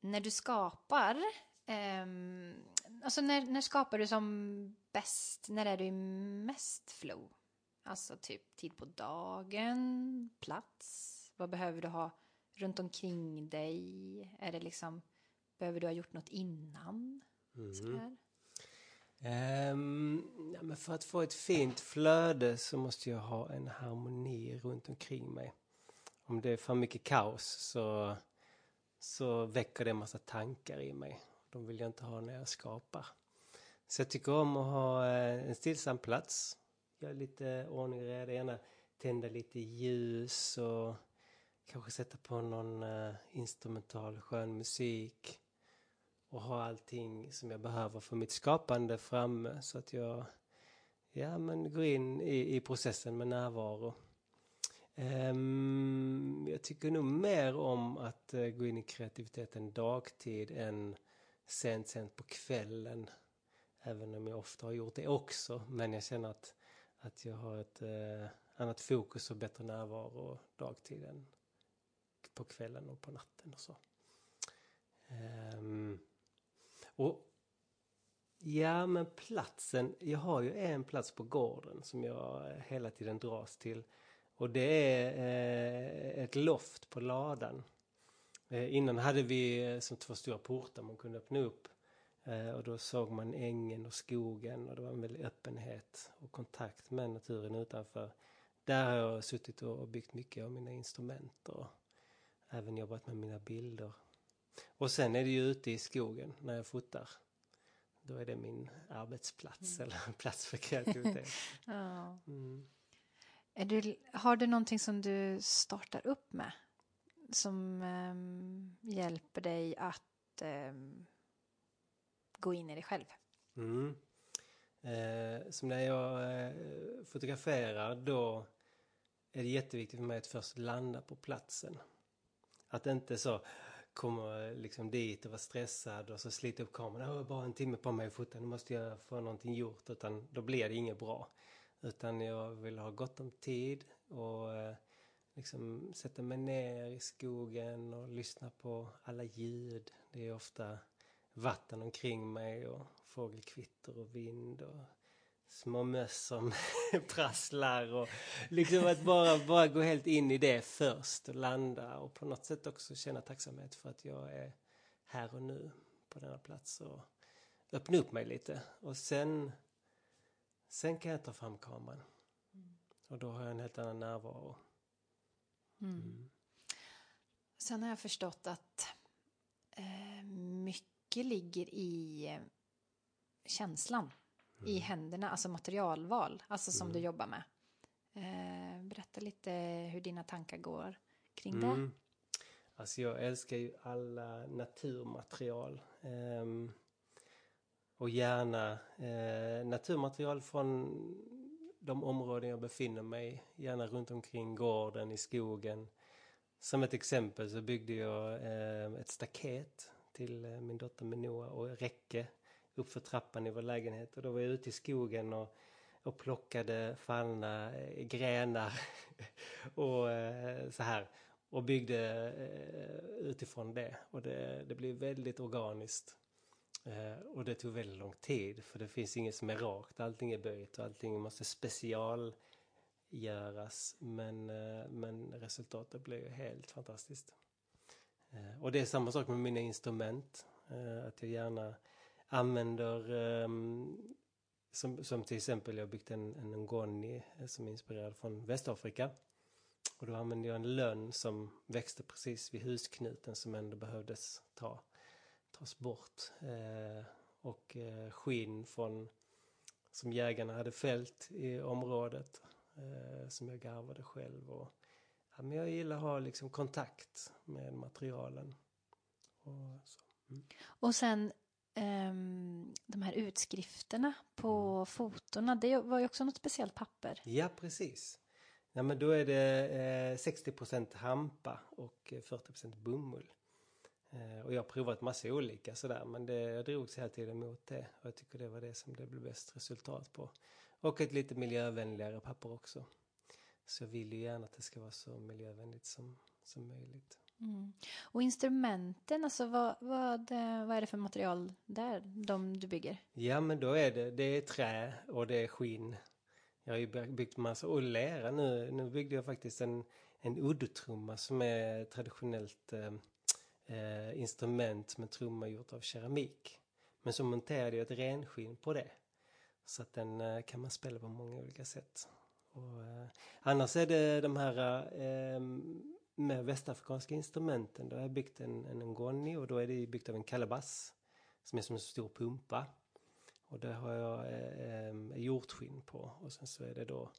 när du skapar, eh, alltså när, när skapar du som bäst? När är du mest flow? Alltså typ tid på dagen, plats? Vad behöver du ha runt omkring dig? Är det liksom, behöver du ha gjort något innan? Mm. Så här? Um, ja, men för att få ett fint flöde så måste jag ha en harmoni runt omkring mig. Om det är för mycket kaos så, så väcker det en massa tankar i mig. De vill jag inte ha när jag skapar. Så jag tycker om att ha eh, en stillsam plats. Göra lite ordning och reda. Gärna tända lite ljus och kanske sätta på någon uh, instrumental skön musik och ha allting som jag behöver för mitt skapande framme så att jag ja, men går in i, i processen med närvaro. Um, jag tycker nog mer om att uh, gå in i kreativiteten dagtid än sent, sent på kvällen. Även om jag ofta har gjort det också. Men jag känner att, att jag har ett eh, annat fokus och bättre närvaro dagtid än på kvällen och på natten och så. Um, och Ja, men platsen. Jag har ju en plats på gården som jag hela tiden dras till. Och det är eh, ett loft på ladan. Eh, innan hade vi eh, som två stora portar man kunde öppna upp. Eh, och då såg man ängen och skogen och det var en väldig öppenhet och kontakt med naturen utanför. Där har jag suttit och byggt mycket av mina instrument och även jobbat med mina bilder. Och sen är det ju ute i skogen när jag fotar. Då är det min arbetsplats mm. eller plats för kreativitet. ja. Mm. Du, har du någonting som du startar upp med? Som um, hjälper dig att um, gå in i dig själv? Mm. Eh, som när jag eh, fotograferar då är det jätteviktigt för mig att först landa på platsen. Att inte så komma eh, liksom dit och vara stressad och så slita upp kameran. Jag har bara en timme på mig att fota, nu måste jag få någonting gjort. Utan då blir det inget bra. Utan jag vill ha gott om tid och eh, liksom sätta mig ner i skogen och lyssna på alla ljud. Det är ofta vatten omkring mig och fågelkvitter och vind och små möss som prasslar och liksom att bara, bara gå helt in i det först och landa och på något sätt också känna tacksamhet för att jag är här och nu på denna plats och öppna upp mig lite och sen sen kan jag ta fram kameran mm. och då har jag en helt annan närvaro. Mm. Mm. Sen har jag förstått att eh, mycket ligger i eh, känslan mm. i händerna, alltså materialval, alltså som mm. du jobbar med. Eh, berätta lite hur dina tankar går kring mm. det. Alltså jag älskar ju alla naturmaterial. Eh, och gärna eh, naturmaterial från de områden jag befinner mig Gärna runt omkring gården, i skogen. Som ett exempel så byggde jag eh, ett staket till eh, min dotter Minoa och räcke uppför trappan i vår lägenhet. Och då var jag ute i skogen och, och plockade fallna eh, grenar och eh, så här. Och byggde utifrån det. Och det, det blev väldigt organiskt. Och det tog väldigt lång tid för det finns inget som är rakt, allting är böjt och allting måste specialgöras. Men, men resultatet blev helt fantastiskt. Eh, och det är samma sak med mina instrument, eh, att jag gärna använder ehm, som, som till exempel jag har byggt en, en ngoni eh, som är inspirerad från Västafrika. Och då använde jag en lönn som växte precis vid husknuten som ändå behövdes ta, tas bort. Eh, och eh, skinn från, som jägarna hade fällt i området eh, som jag garvade själv. Och, ja, men jag gillar att ha liksom kontakt med materialen. Och, så. Mm. och sen um, de här utskrifterna på mm. fotona, det var ju också något speciellt papper. Ja, precis. Ja, men då är det eh, 60% hampa och 40 bomull. Eh, och jag har provat massa olika sådär men det, jag drogs hela tiden mot det och jag tycker det var det som det blev bäst resultat på. Och ett lite miljövänligare papper också. Så jag vill ju gärna att det ska vara så miljövänligt som, som möjligt. Mm. Och instrumenten, alltså vad, vad, vad är det för material där, de du bygger? Ja men då är det, det är trä och det är skinn. Jag har ju byggt massa, och lera nu, nu byggde jag faktiskt en, en uddtrumma som är traditionellt eh, eh, instrument med trumma gjort av keramik. Men så monterade jag ett renskinn på det. Så att den eh, kan man spela på många olika sätt. Och, eh, annars är det de här eh, med västafrikanska instrumenten. Då har jag byggt en, en ngoni och då är det byggt av en kalabass som är som en stor pumpa. Och det har jag eh, eh, hjortskinn på och sen så är det då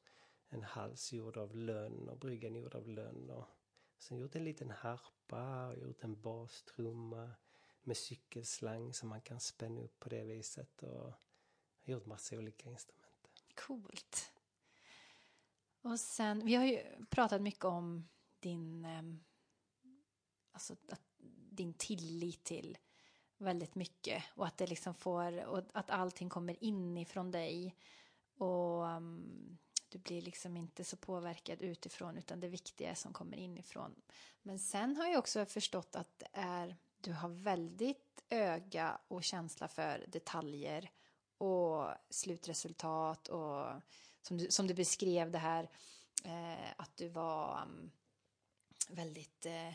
en hals gjord av lönn och bryggan gjord av lönn. Och sen gjort en liten harpa och gjort en bastrumma med cykelslang som man kan spänna upp på det viset. Och jag har gjort massa olika instrument. Coolt. Och sen, vi har ju pratat mycket om din, ehm, alltså att, din tillit till väldigt mycket och att det liksom får, och att allting kommer inifrån dig och um, du blir liksom inte så påverkad utifrån utan det viktiga är som kommer inifrån. Men sen har jag också förstått att är, du har väldigt öga och känsla för detaljer och slutresultat och som du, som du beskrev det här eh, att du var um, väldigt eh,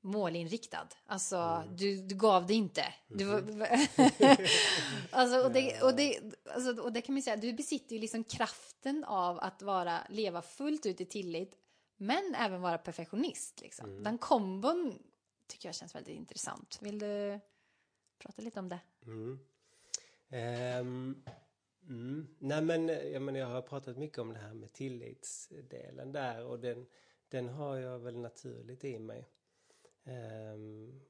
målinriktad. Alltså, mm. du, du gav det inte. Du var, mm. alltså, och, det, och, det, alltså, och det kan man säga, du besitter ju liksom kraften av att vara, leva fullt ut i tillit, men även vara perfektionist. Liksom. Mm. Den kombon tycker jag känns väldigt intressant. Vill du prata lite om det? Mm. Um, mm. Nej men jag, men jag har pratat mycket om det här med tillitsdelen där och den, den har jag väl naturligt i mig. Um,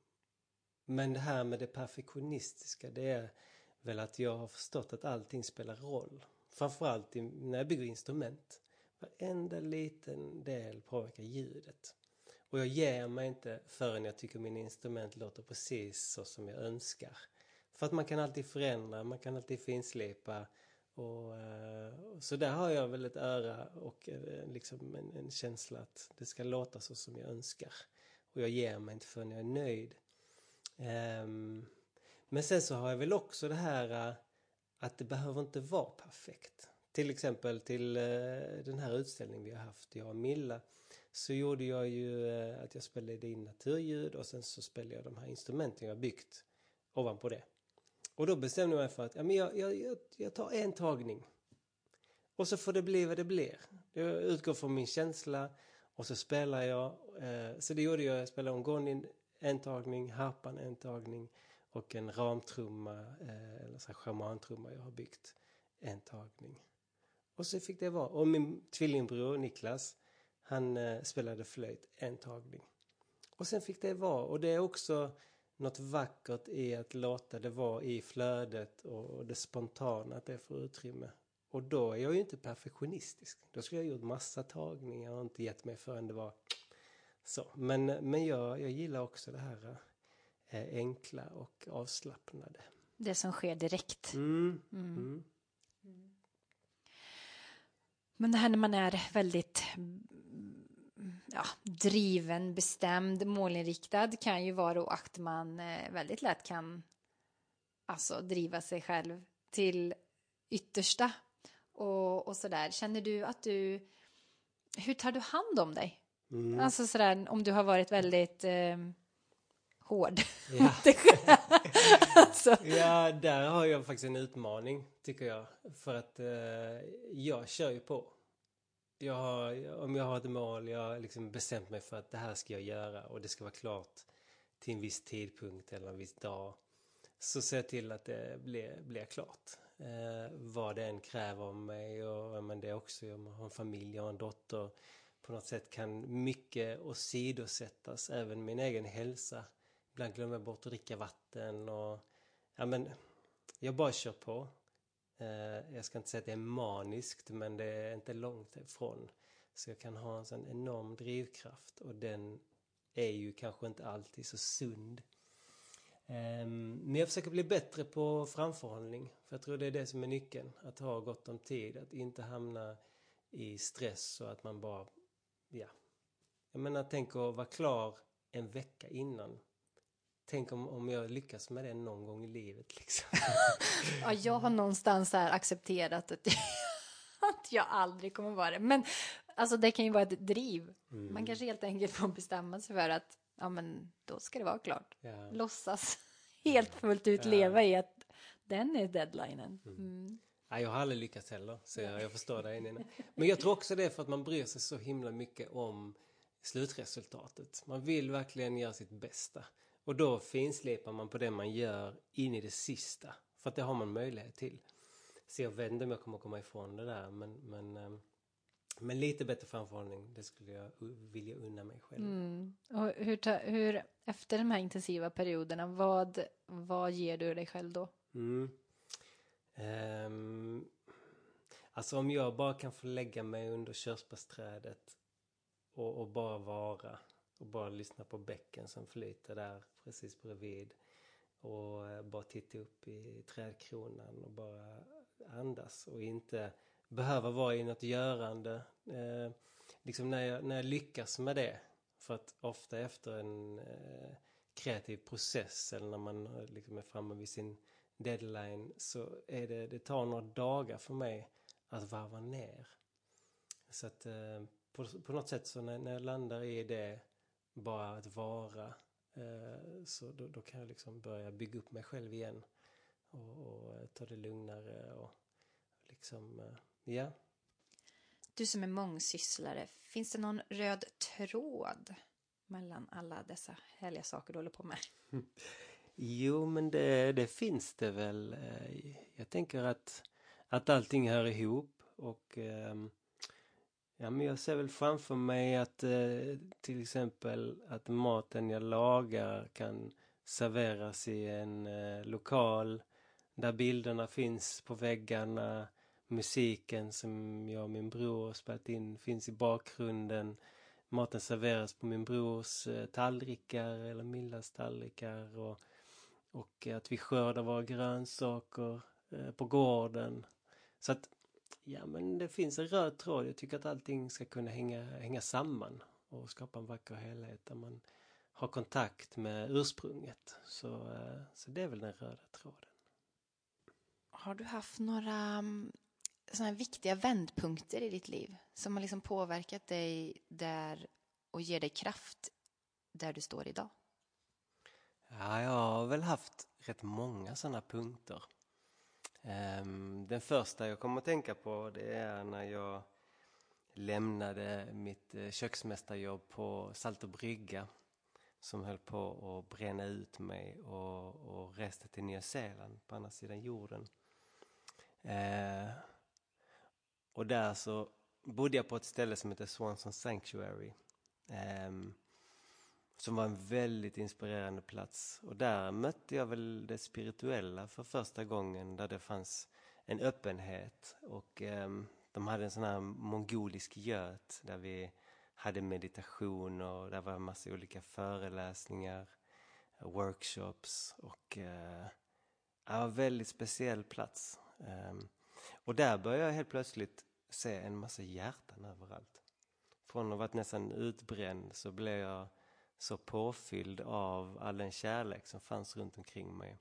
men det här med det perfektionistiska det är väl att jag har förstått att allting spelar roll. Framförallt i, när jag bygger instrument. Varenda liten del påverkar ljudet. Och jag ger mig inte förrän jag tycker min instrument låter precis så som jag önskar. För att man kan alltid förändra, man kan alltid finslipa. Och, eh, så där har jag väl ett öra och eh, liksom en, en, känsla att det ska låta så som jag önskar. Och jag ger mig inte förrän jag är nöjd. Um, men sen så har jag väl också det här eh, att det behöver inte vara perfekt. Till exempel till den här utställningen vi har haft, jag och Milla så gjorde jag ju att jag spelade in naturljud och sen så spelade jag de här instrumenten jag byggt ovanpå det. Och då bestämde jag mig för att ja, men jag, jag, jag tar en tagning. Och så får det bli vad det blir. Jag utgår från min känsla och så spelar jag. Eh, så det gjorde jag. Jag spelade Ongonin en tagning, harpan en tagning och en ramtrumma, eh, eller så schamantrumma jag har byggt en tagning. Och så fick det vara. Och min tvillingbror Niklas, han eh, spelade flöjt en tagning. Och sen fick det vara. Och det är också något vackert i att låta det vara i flödet och det spontana, att det får utrymme. Och då är jag ju inte perfektionistisk. Då skulle jag gjort massa tagningar och inte gett mig förrän det var så. Men, men jag, jag gillar också det här eh, enkla och avslappnade. Det som sker direkt. Mm. Mm. Mm. Men det här när man är väldigt ja, driven, bestämd, målinriktad kan ju vara då att man eh, väldigt lätt kan alltså driva sig själv till yttersta och, och sådär. Känner du att du, hur tar du hand om dig? Mm. Alltså sådär om du har varit väldigt eh, hård. Ja. alltså. ja, där har jag faktiskt en utmaning tycker jag. För att eh, jag kör ju på jag har, om jag har ett mål, jag har liksom bestämt mig för att det här ska jag göra och det ska vara klart till en viss tidpunkt eller en viss dag. Så ser jag till att det blir, blir klart. Eh, vad det än kräver av mig och men det också, jag har en familj, jag har en dotter. På något sätt kan mycket åsidosättas, även min egen hälsa. Ibland glömmer jag bort att dricka vatten och ja men jag bara kör på. Eh, jag ska inte säga att det är maniskt men det är inte långt ifrån. Så jag kan ha en sån enorm drivkraft och den är ju kanske inte alltid så sund. Ehm, men jag försöker bli bättre på framförhållning. För jag tror det är det som är nyckeln. Att ha gott om tid. Att inte hamna i stress och att man bara, ja. Jag menar, tänk att vara klar en vecka innan Tänk om, om jag lyckas med det någon gång i livet liksom. ja, jag har någonstans här accepterat att, att jag aldrig kommer vara det. Men alltså det kan ju vara ett driv. Mm. Man kanske helt enkelt får bestämma sig för att ja, men då ska det vara klart. Ja. Låtsas helt fullt ut ja. leva i att den är deadlinen. Mm. Mm. Nej, jag har aldrig lyckats heller, så jag, jag förstår dig. Nina. Men jag tror också det är för att man bryr sig så himla mycket om slutresultatet. Man vill verkligen göra sitt bästa. Och då finslipar man på det man gör in i det sista. För att det har man möjlighet till. Så jag vet inte om jag kommer komma ifrån det där men, men, ehm, men lite bättre framförhållning det skulle jag vilja unna mig själv. Mm. Och hur, ta, hur, efter de här intensiva perioderna, vad, vad ger du dig själv då? Mm. Um, Alltså om jag bara kan få lägga mig under körsbärsträdet och, och bara vara och bara lyssna på bäcken som flyter där precis bredvid och eh, bara titta upp i trädkronan och bara andas och inte behöva vara i något görande. Eh, liksom när jag, när jag lyckas med det, för att ofta efter en eh, kreativ process eller när man eh, liksom är framme vid sin deadline så är det, det tar några dagar för mig att varva ner. Så att eh, på, på något sätt så när, när jag landar i det, bara att vara, eh, så då, då, kan jag liksom börja bygga upp mig själv igen. Och, och eh, ta det lugnare och liksom, eh, ja. Du som är mångsysslare, finns det någon röd tråd mellan alla dessa härliga saker du håller på med? Jo, men det, det finns det väl. Jag tänker att, att allting hör ihop och ehm, ja, men jag ser väl framför mig att eh, till exempel att maten jag lagar kan serveras i en eh, lokal där bilderna finns på väggarna, musiken som jag och min bror har spelat in finns i bakgrunden. Maten serveras på min brors eh, tallrikar eller Millas tallrikar och och att vi skördar våra grönsaker eh, på gården. Så att, ja men det finns en röd tråd. Jag tycker att allting ska kunna hänga, hänga samman och skapa en vacker helhet där man har kontakt med ursprunget. Så, eh, så det är väl den röda tråden. Har du haft några mm, såna viktiga vändpunkter i ditt liv som har liksom påverkat dig där och ger dig kraft där du står idag? Ja, jag har väl haft rätt många sådana punkter. Ehm, den första jag kommer att tänka på det är när jag lämnade mitt eh, köksmästarjobb på Salto brygga som höll på att bränna ut mig och, och reste till Nya Zeeland på andra sidan jorden. Eh, och där så bodde jag på ett ställe som heter Swanson Sanctuary. Eh, som var en väldigt inspirerande plats. Och där mötte jag väl det spirituella för första gången där det fanns en öppenhet. Och eh, de hade en sån här mongolisk göt där vi hade meditation och där var en massa olika föreläsningar, workshops och eh, det var en väldigt speciell plats. Eh, och där började jag helt plötsligt se en massa hjärtan överallt. Från att ha varit nästan utbränd så blev jag så påfylld av all den kärlek som fanns runt omkring mig.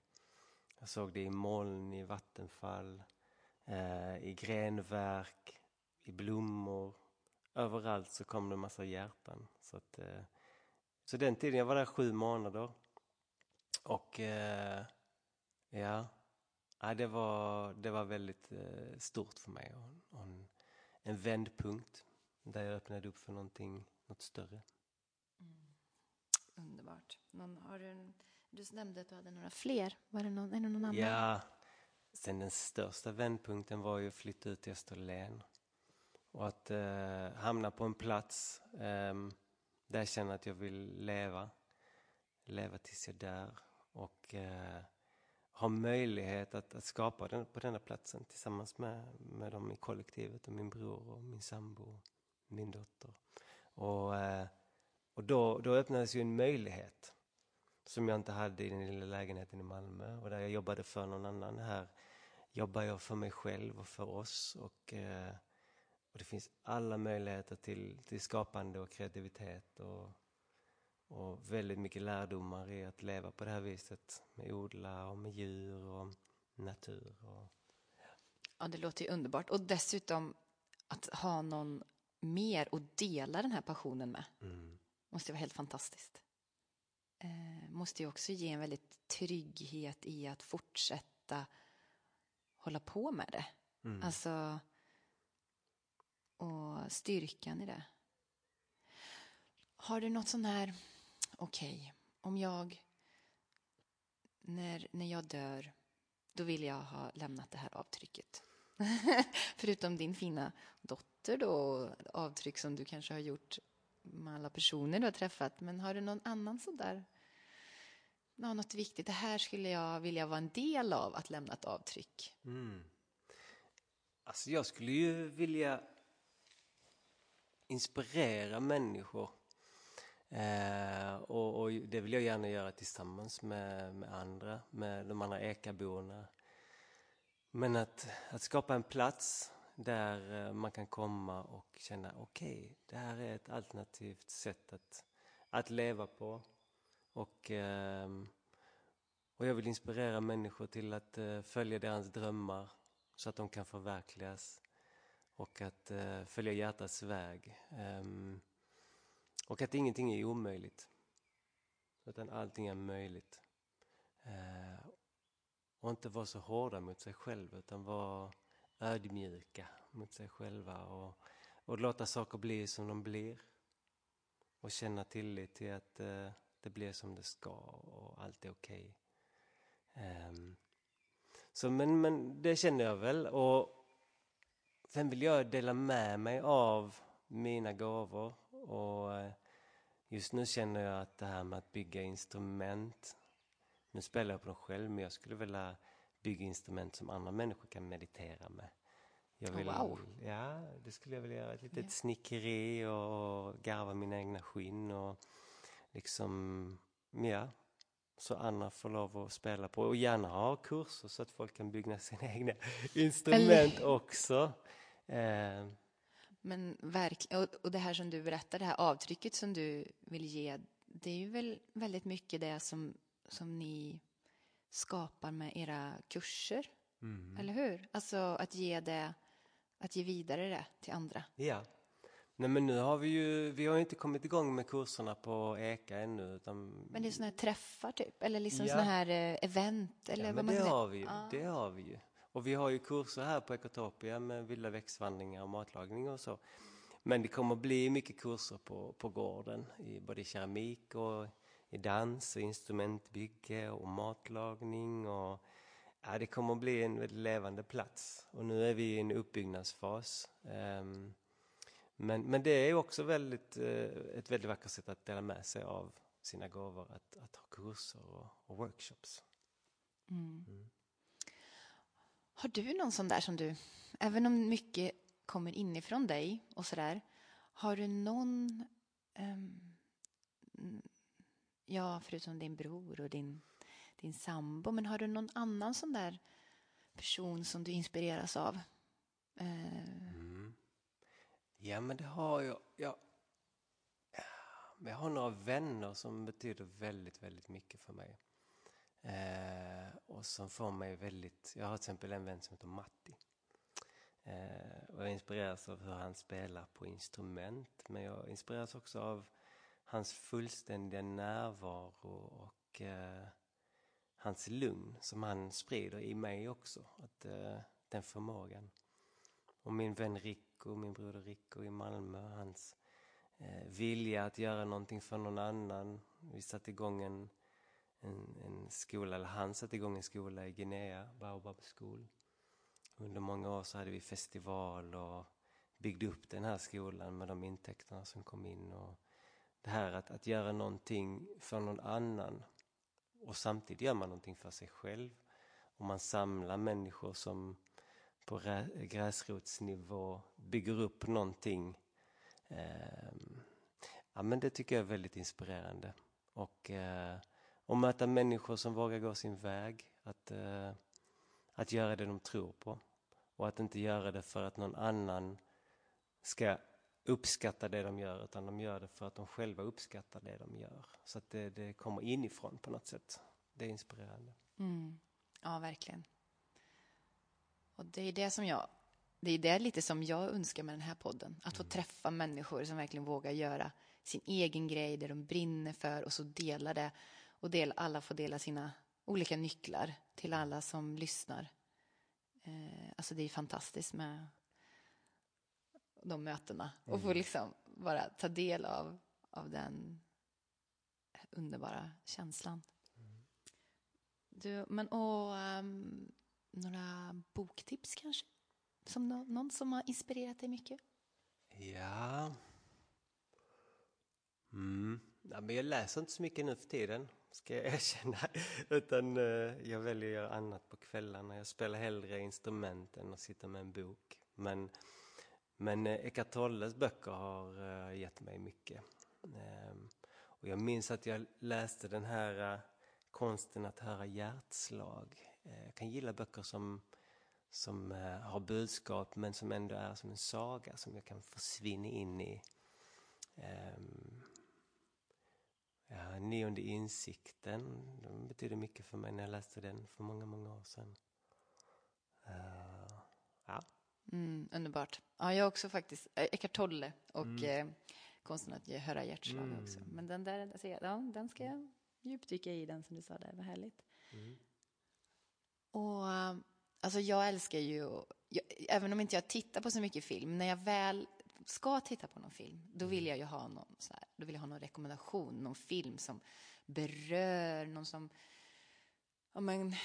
Jag såg det i moln, i vattenfall, eh, i grenverk, i blommor. Överallt så kom det en massa hjärtan. Så, att, eh, så den tiden, jag var där sju månader. Och eh, ja, det, var, det var väldigt eh, stort för mig. Och, och en, en vändpunkt där jag öppnade upp för någonting, något större. Underbart. Någon, har du, en, du nämnde att du hade några fler. Var det någon, är det någon annan? Ja, sen den största vändpunkten var ju att flytta ut till Österlen. Och att eh, hamna på en plats eh, där jag känner att jag vill leva. Leva tills jag dör. Och eh, ha möjlighet att, att skapa den, på denna platsen tillsammans med, med dem i kollektivet och min bror och min sambo och min dotter. Och eh, och då, då öppnades ju en möjlighet som jag inte hade i den lilla lägenheten i Malmö och där jag jobbade för någon annan. Här jobbar jag för mig själv och för oss och, eh, och det finns alla möjligheter till, till skapande och kreativitet och, och väldigt mycket lärdomar i att leva på det här viset med odla och med djur och natur. Och, ja. det låter ju underbart och dessutom att ha någon mer att dela den här passionen med. Mm måste vara helt fantastiskt. Eh, måste ju också ge en väldigt trygghet i att fortsätta hålla på med det. Mm. Alltså, och styrkan i det. Har du något sån här, okej, okay, om jag, när, när jag dör, då vill jag ha lämnat det här avtrycket. Förutom din fina dotter då, avtryck som du kanske har gjort med alla personer du har träffat. Men har du någon annan sådär, ja, något viktigt, det här skulle jag vilja vara en del av, att lämna ett avtryck? Mm. Alltså jag skulle ju vilja inspirera människor. Eh, och, och, det vill jag gärna göra tillsammans med, med andra, med de andra Ekaborna. Men att, att skapa en plats där eh, man kan komma och känna okej, okay, det här är ett alternativt sätt att, att leva på. Och, ehm, och jag vill inspirera människor till att eh, följa deras drömmar så att de kan förverkligas och att eh, följa hjärtats väg. Ehm, och att ingenting är omöjligt, utan allting är möjligt. Och inte vara så hårda mot sig själv, utan vara ödmjuka mot sig själva och, och låta saker bli som de blir. Och känna tillit till att eh, det blir som det ska och allt är okej. Okay. Um, så men, men det känner jag väl. Och sen vill jag dela med mig av mina gåvor. Och eh, just nu känner jag att det här med att bygga instrument. Nu spelar jag på dem själv, men jag skulle vilja bygga instrument som andra människor kan meditera med. Jag vill, wow. Ja, det skulle jag vilja göra. Ett litet yeah. snickeri och garva mina egna skinn och liksom, ja, så andra får lov att spela på och gärna ha kurser så att folk kan bygga sina egna instrument också. Eh. Men verkligen, och det här som du berättar, det här avtrycket som du vill ge, det är ju väl väldigt mycket det som, som ni skapar med era kurser, mm. eller hur? Alltså att ge det, att ge vidare det till andra. Ja, Nej men nu har vi ju, vi har inte kommit igång med kurserna på EKA ännu. Utan... Men det är sådana här träffar typ? Eller liksom ja. sådana här eh, event? Eller ja, vad men det har vi ju. Ah. Det har vi ju. Och vi har ju kurser här på Ekotopia med vilda växtvandringar och matlagning och så. Men det kommer bli mycket kurser på, på gården, i både keramik och i dans och instrumentbygge och matlagning och ja, det kommer bli en väldigt levande plats. Och nu är vi i en uppbyggnadsfas. Um, men, men det är också väldigt, eh, ett väldigt vackert sätt att dela med sig av sina gåvor, att, att ha kurser och, och workshops. Mm. Mm. Har du någon sån där som du, även om mycket kommer inifrån dig och sådär, har du någon, um, ja förutom din bror och din, din sambo, men har du någon annan sån där person som du inspireras av? Eh. mm. Ja, men det har jag. jag. Jag har några vänner som betyder väldigt, väldigt mycket för mig. Eh, och som får mig väldigt... Jag har till exempel en vän som heter Matti. Eh, och jag inspireras av hur han spelar på instrument. Men jag inspireras också av hans fullständiga närvaro och eh, hans lugn som han sprider i mig också. Att, eh, den förmågan. Och min vän Rico, min broder Rico i Malmö, hans eh, vilja att göra någonting för någon annan. Vi satte igång en, en, en skola, eller han satte igång en skola i Guinea, Baobab School. Under många år så hade vi festival och byggde upp den här skolan med de intäkterna som kom in. Och det här att, att göra någonting för någon annan och samtidigt gör man någonting för sig själv. Och man samlar människor som på gräsrotsnivå bygger upp någonting. Eh, ja, men det tycker jag är väldigt inspirerande. Och, eh, och möta människor som vågar gå sin väg. Att, eh, att göra det de tror på. Och att inte göra det för att någon annan ska uppskatta det de gör utan de gör det för att de själva uppskattar det de gör. Så att det, det kommer inifrån på något sätt. Det är inspirerande. Mm. Ja, verkligen. Och det är det som jag, det är det lite som jag önskar med den här podden. Att få mm. träffa människor som verkligen vågar göra sin egen grej, det de brinner för och så dela det. Och del, alla får dela sina olika nycklar till alla som lyssnar. Eh, alltså det är fantastiskt med de mötena och få mm. liksom bara ta del av, av den underbara känslan. Mm. Du, men och um, några boktips kanske? Som no någon som har inspirerat dig mycket? Ja. Mm. ja men jag läser inte så mycket nu för tiden. ska jag erkänna. Utan eh, jag väljer att göra annat på kvällarna. Jag spelar hellre instrument än att sitta med en bok. Men, men eh, Eckart Tolles böcker har eh, gett mig mycket. Ehm, och jag minns att jag läste den här eh, Konsten att höra hjärtslag. Jag kan gilla böcker som, som har budskap men som ändå är som en saga som jag kan försvinna in i. Ehm, ja, Nionde insikten, den betyder mycket för mig när jag läste den för många, många år sedan. Uh, ja. Mm, underbart. Ja, jag också faktiskt eh, Eckart Tolle och mm. eh, konsten att höra hjärtslag mm. också. Men den där, alltså, ja, den ska jag djupdyka i, den som du sa där, vad härligt. Mm. Och alltså jag älskar ju, jag, även om inte jag tittar på så mycket film, när jag väl ska titta på någon film, då vill mm. jag ju ha någon, så här, då vill jag ha någon rekommendation, någon film som berör, någon som, ja men,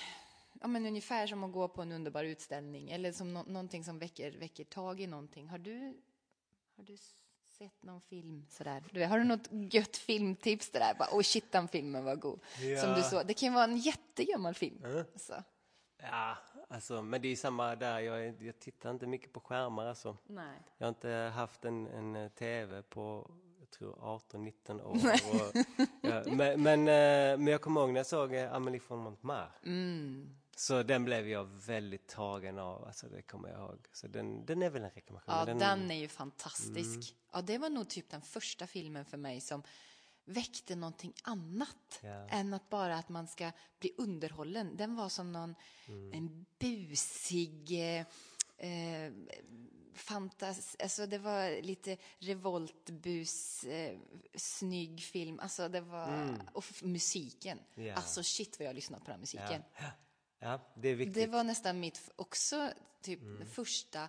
ja men ungefär som att gå på en underbar utställning eller som no någonting som väcker, väcker tag i någonting. Har du, har du sett någon film sådär? Du, har du något gött filmtips där? Bara, oh shit, den filmen var god. Ja. Som du så, det kan ju vara en jättegammal film. Mm. Alltså. Ja, alltså, men det är samma där. Jag, jag tittar inte mycket på skärmar. Alltså. Nej. Jag har inte haft en, en tv på jag tror 18-19 år. Och, ja, men, men, eh, men, jag kommer ihåg när jag såg eh, Amelie von Montmartre. Mm. Så den blev jag väldigt tagen av, alltså det kommer jag ihåg. Så den, den är väl en rekommendation. Ja, den, den är ju fantastisk. Mm. Ja, det var nog typ den första filmen för mig som väckte någonting annat yeah. än att bara att man ska bli underhållen. Den var som någon mm. en busig eh, eh, fantas, alltså det var lite revoltbus, eh, snygg film, alltså det var, mm. och musiken, yeah. alltså shit vad jag har lyssnat på den musiken. Yeah. Ja, det är viktigt. Det var nästan mitt också, typ mm. första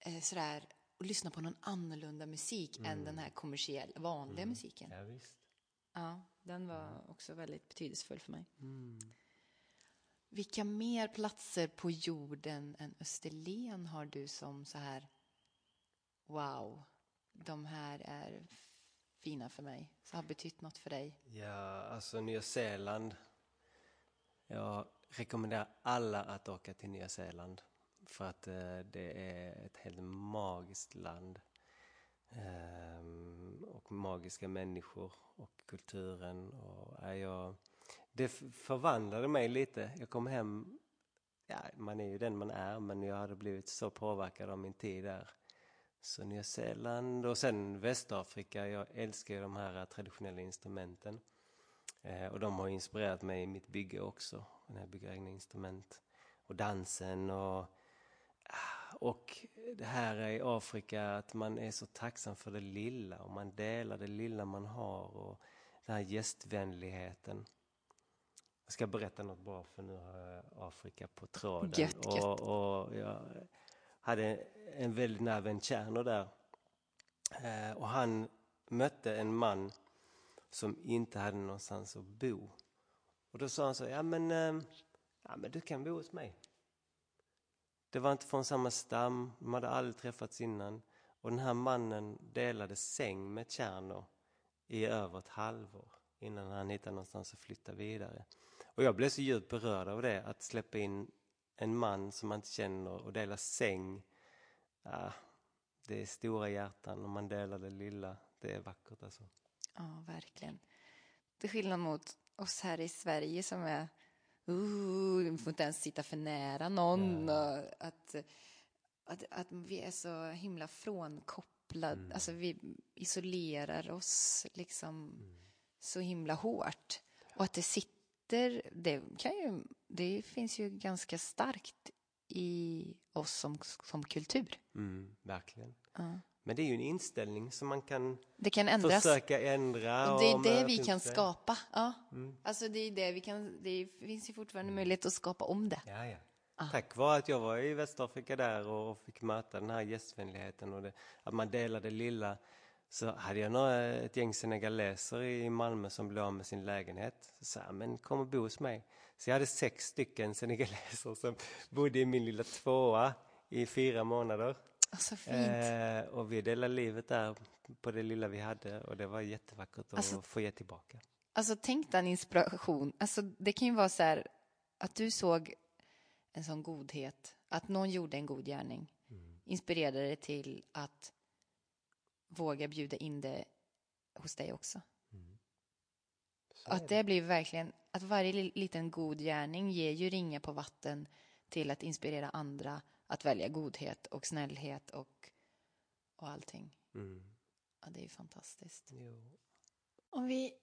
eh, sådär och lyssna på någon annorlunda musik mm. än den här kommersiella, vanliga mm. musiken. Ja, visst. Ja, den var också väldigt betydelsefull för mig. Mm. Vilka mer platser på jorden än Österlen har du som så här, wow, de här är fina för mig, som har betytt något för dig? Ja, alltså Nya Zeeland. Jag rekommenderar alla att åka till Nya Zeeland. För att eh, det är ett helt magiskt land. Ehm, och magiska människor och kulturen. Och, är jag, det förvandlade mig lite. Jag kom hem, ja, man är ju den man är, men jag hade blivit så påverkad av min tid där. Så Nya Zeeland och sen Västafrika. Jag älskar ju de här traditionella instrumenten. Eh, och de har inspirerat mig i mitt bygge också, när jag bygger egna instrument. Och dansen och och det här i Afrika, att man är så tacksam för det lilla och man delar det lilla man har och den här gästvänligheten. Jag ska berätta något bra för nu har jag Afrika på tråden. Gött, och, och jag hade en väldigt nära vän, Tjerno, där. Eh, och han mötte en man som inte hade någonstans att bo. Och då sa han så, ja men, ehm, ja, men du kan bo hos mig. Det var inte från samma stam, de hade aldrig träffats innan. Och den här mannen delade säng med Tjerno i över ett halvår innan han hittade någonstans att flytta vidare. Och jag blev så djupt berörd av det, att släppa in en man som man inte känner och dela säng. Ja, det är stora hjärtan och man delar det lilla. Det är vackert alltså. Ja, verkligen. Till skillnad mot oss här i Sverige som är uh, vi får inte ens sitta för nära någon. Ja. Att, att, att vi är så himla frånkopplade, mm. alltså vi isolerar oss liksom mm. så himla hårt. Och att det sitter, det, kan ju, det finns ju ganska starkt i oss som, som kultur. Mm, verkligen. Ja. Men det är ju en inställning som man kan, det kan ändras. försöka ändra. Och det är det vi kan skapa. Ja. Mm. Alltså det, är det, vi kan, det finns ju fortfarande möjlighet att skapa om det. Ja, ja. Ah. Tack vare att jag var i Västafrika där och fick möta den här gästvänligheten och det, att man delade lilla så hade jag några, ett gäng senegaleser i Malmö som blev av med sin lägenhet. Så sa men kom och bo hos mig. Så jag hade sex stycken senegaleser som bodde i min lilla tvåa i fyra månader. Så fint. Eh, och vi delade livet där på det lilla vi hade och det var jättevackert att alltså, få ge tillbaka. Alltså tänk den inspiration. Alltså det kan ju vara så här att du såg en sån godhet, att någon gjorde en god gärning, mm. inspirerade dig till att våga bjuda in det hos dig också. Mm. Att det blir verkligen, att varje liten god gärning ger ju ringar på vatten till att inspirera andra att välja godhet och snällhet och, och allting. Mm. Ja, det är ju fantastiskt. Jo. Om vi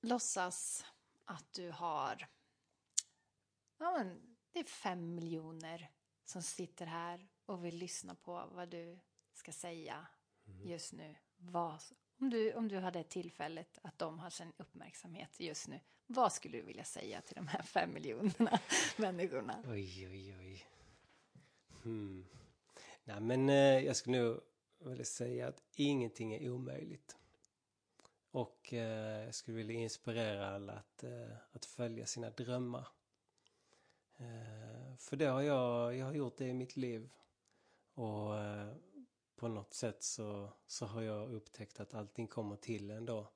låtsas att du har, ja men det är fem miljoner som sitter här och vill lyssna på vad du ska säga mm. just nu. Vad, om, du, om du hade tillfället att de har sin uppmärksamhet just nu, vad skulle du vilja säga till de här fem miljonerna människorna? Oj, oj, oj. Hmm. Nej, men eh, jag skulle nog vilja säga att ingenting är omöjligt. Och eh, jag skulle vilja inspirera alla att, eh, att följa sina drömmar. Eh, för det har jag, jag har gjort det i mitt liv. Och eh, på något sätt så, så har jag upptäckt att allting kommer till ändå.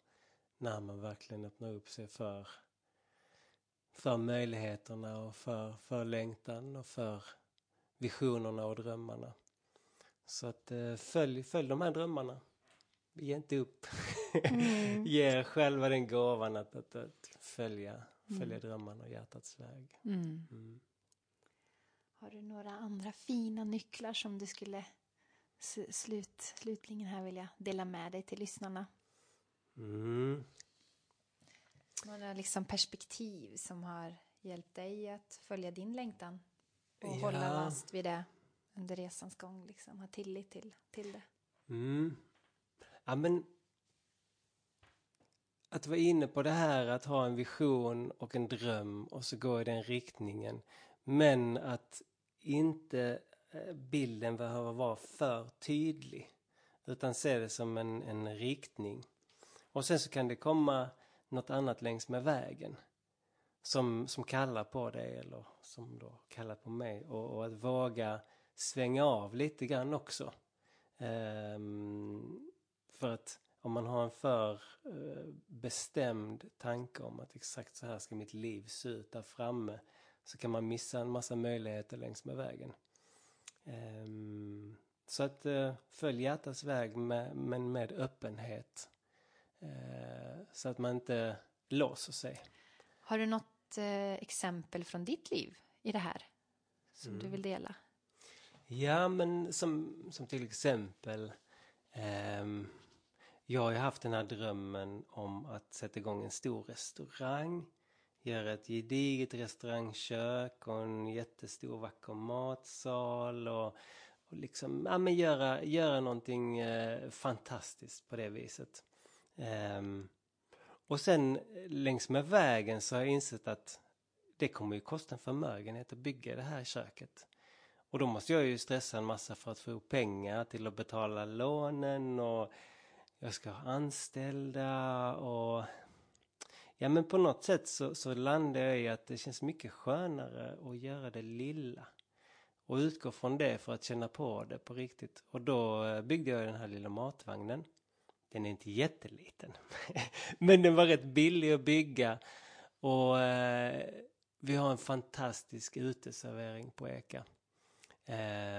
När man verkligen öppnar upp sig för, för möjligheterna och för, för längtan och för visionerna och drömmarna. Så att eh, följ, följ de här drömmarna. Ge inte upp. Mm. Ge er själva den gåvan att, att, att följa, följa mm. drömmarna och hjärtats väg. Mm. mm. Har du några andra fina nycklar som du skulle slut, slutligen här vilja dela med dig till lyssnarna? Mm. Några liksom perspektiv som har hjälpt dig att följa din längtan och ja. hålla fast vid det under resans gång, liksom ha tillit till, till det. Mm. Ja, men att vara inne på det här att ha en vision och en dröm och så gå i den riktningen. Men att inte eh, bilden behöver vara för tydlig. Utan se det som en, en riktning. Och sen så kan det komma något annat längs med vägen. Som, som kallar på dig eller som då kallar på mig. Och, och att våga svänga av lite grann också. Um, för att om man har en för uh, bestämd tanke om att exakt så här ska mitt liv se ut där framme så kan man missa en massa möjligheter längs med vägen. Um, så att uh, följ hjärtats väg med, men med öppenhet. Uh, så att man inte låser sig. Har du något uh, exempel från ditt liv i det här som mm. du vill dela? Ja, men som, som till exempel um, jag har ju haft den här drömmen om att sätta igång en stor restaurang göra ett gediget restaurangkök och en jättestor vacker matsal och, och liksom, ja men göra, göra någonting eh, fantastiskt på det viset. Um, och sen eh, längs med vägen så har jag insett att det kommer ju kosta en förmögenhet att bygga det här köket. Och då måste jag ju stressa en massa för att få ihop pengar till att betala lånen och jag ska ha anställda och Ja men på något sätt så, så landar jag i att det känns mycket skönare att göra det lilla. Och utgå från det för att känna på det på riktigt. Och då eh, byggde jag den här lilla matvagnen. Den är inte jätteliten. men den var rätt billig att bygga. Och eh, vi har en fantastisk uteservering på Eka.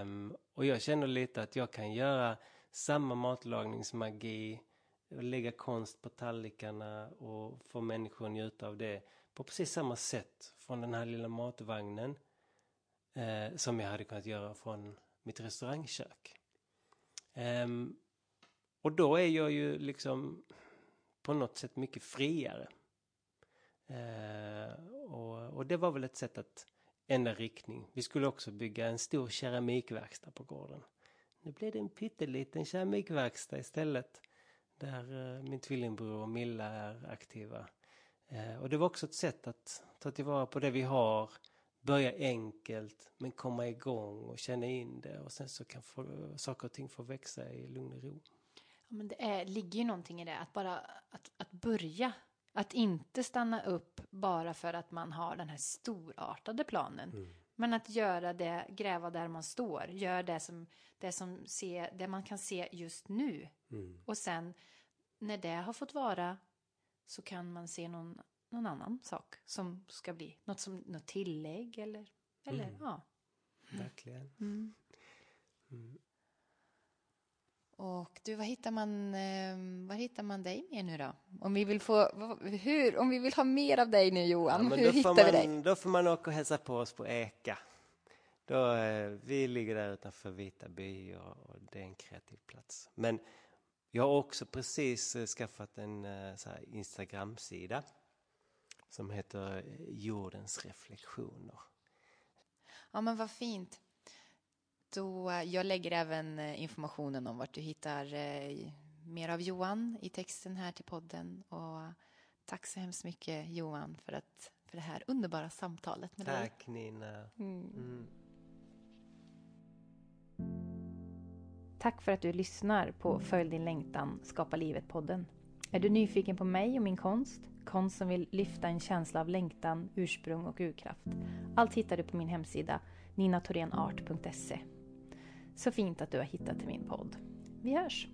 Um, och jag känner lite att jag kan göra samma matlagningsmagi lägga konst på tallrikarna och få människor att njuta av det på precis samma sätt från den här lilla matvagnen eh, som jag hade kunnat göra från mitt restaurangkök. Um, och då är jag ju liksom på något sätt mycket friare. Eh, och, och, det var väl ett sätt att ändra riktning. Vi skulle också bygga en stor keramikverkstad på gården. Nu blev det en pytteliten keramikverkstad istället där eh, min tvillingbror och Milla är aktiva. Eh, och det var också ett sätt att ta tillvara på det vi har, börja enkelt men komma igång och känna in det och sen så kan få, saker och ting få växa i lugn och ro. Men det är, ligger ju någonting i det, att bara att, att börja. Att inte stanna upp bara för att man har den här storartade planen. Mm. Men att göra det, gräva där man står, gör det som, det som se, det man kan se just nu. Mm. Och sen när det har fått vara så kan man se någon, någon annan sak som ska bli något, som, något tillägg eller, eller Mm. ja. Verkligen. Och du, vad hittar man, eh, var hittar man dig mer nu då? Om vi vill få, hur, om vi vill ha mer av dig nu Johan, men hur hittar får vi man, dig? Då får man åka och hälsa på oss på Eka. Då, eh, vi ligger där utanför Vitaby och, och det är en kreativ plats. Men jag har också precis eh, skaffat en Instagram-sida som heter Jordens reflektioner. Ja men vad fint. Då, eh, jag lägger även eh, informationen om vart du hittar eh, mer av Johan i texten här till podden. Och eh, tack så hemskt mycket Johan för, att, för det här underbara samtalet med dig. Tack Nina. Mm. Mm. Tack för att du lyssnar på Följ din längtan, skapa livet-podden. Är du nyfiken på mig och min konst? Konst som vill lyfta en känsla av längtan, ursprung och urkraft. Allt hittar du på min hemsida ninatorenart.se. Så fint att du har hittat till min podd. Vi hörs!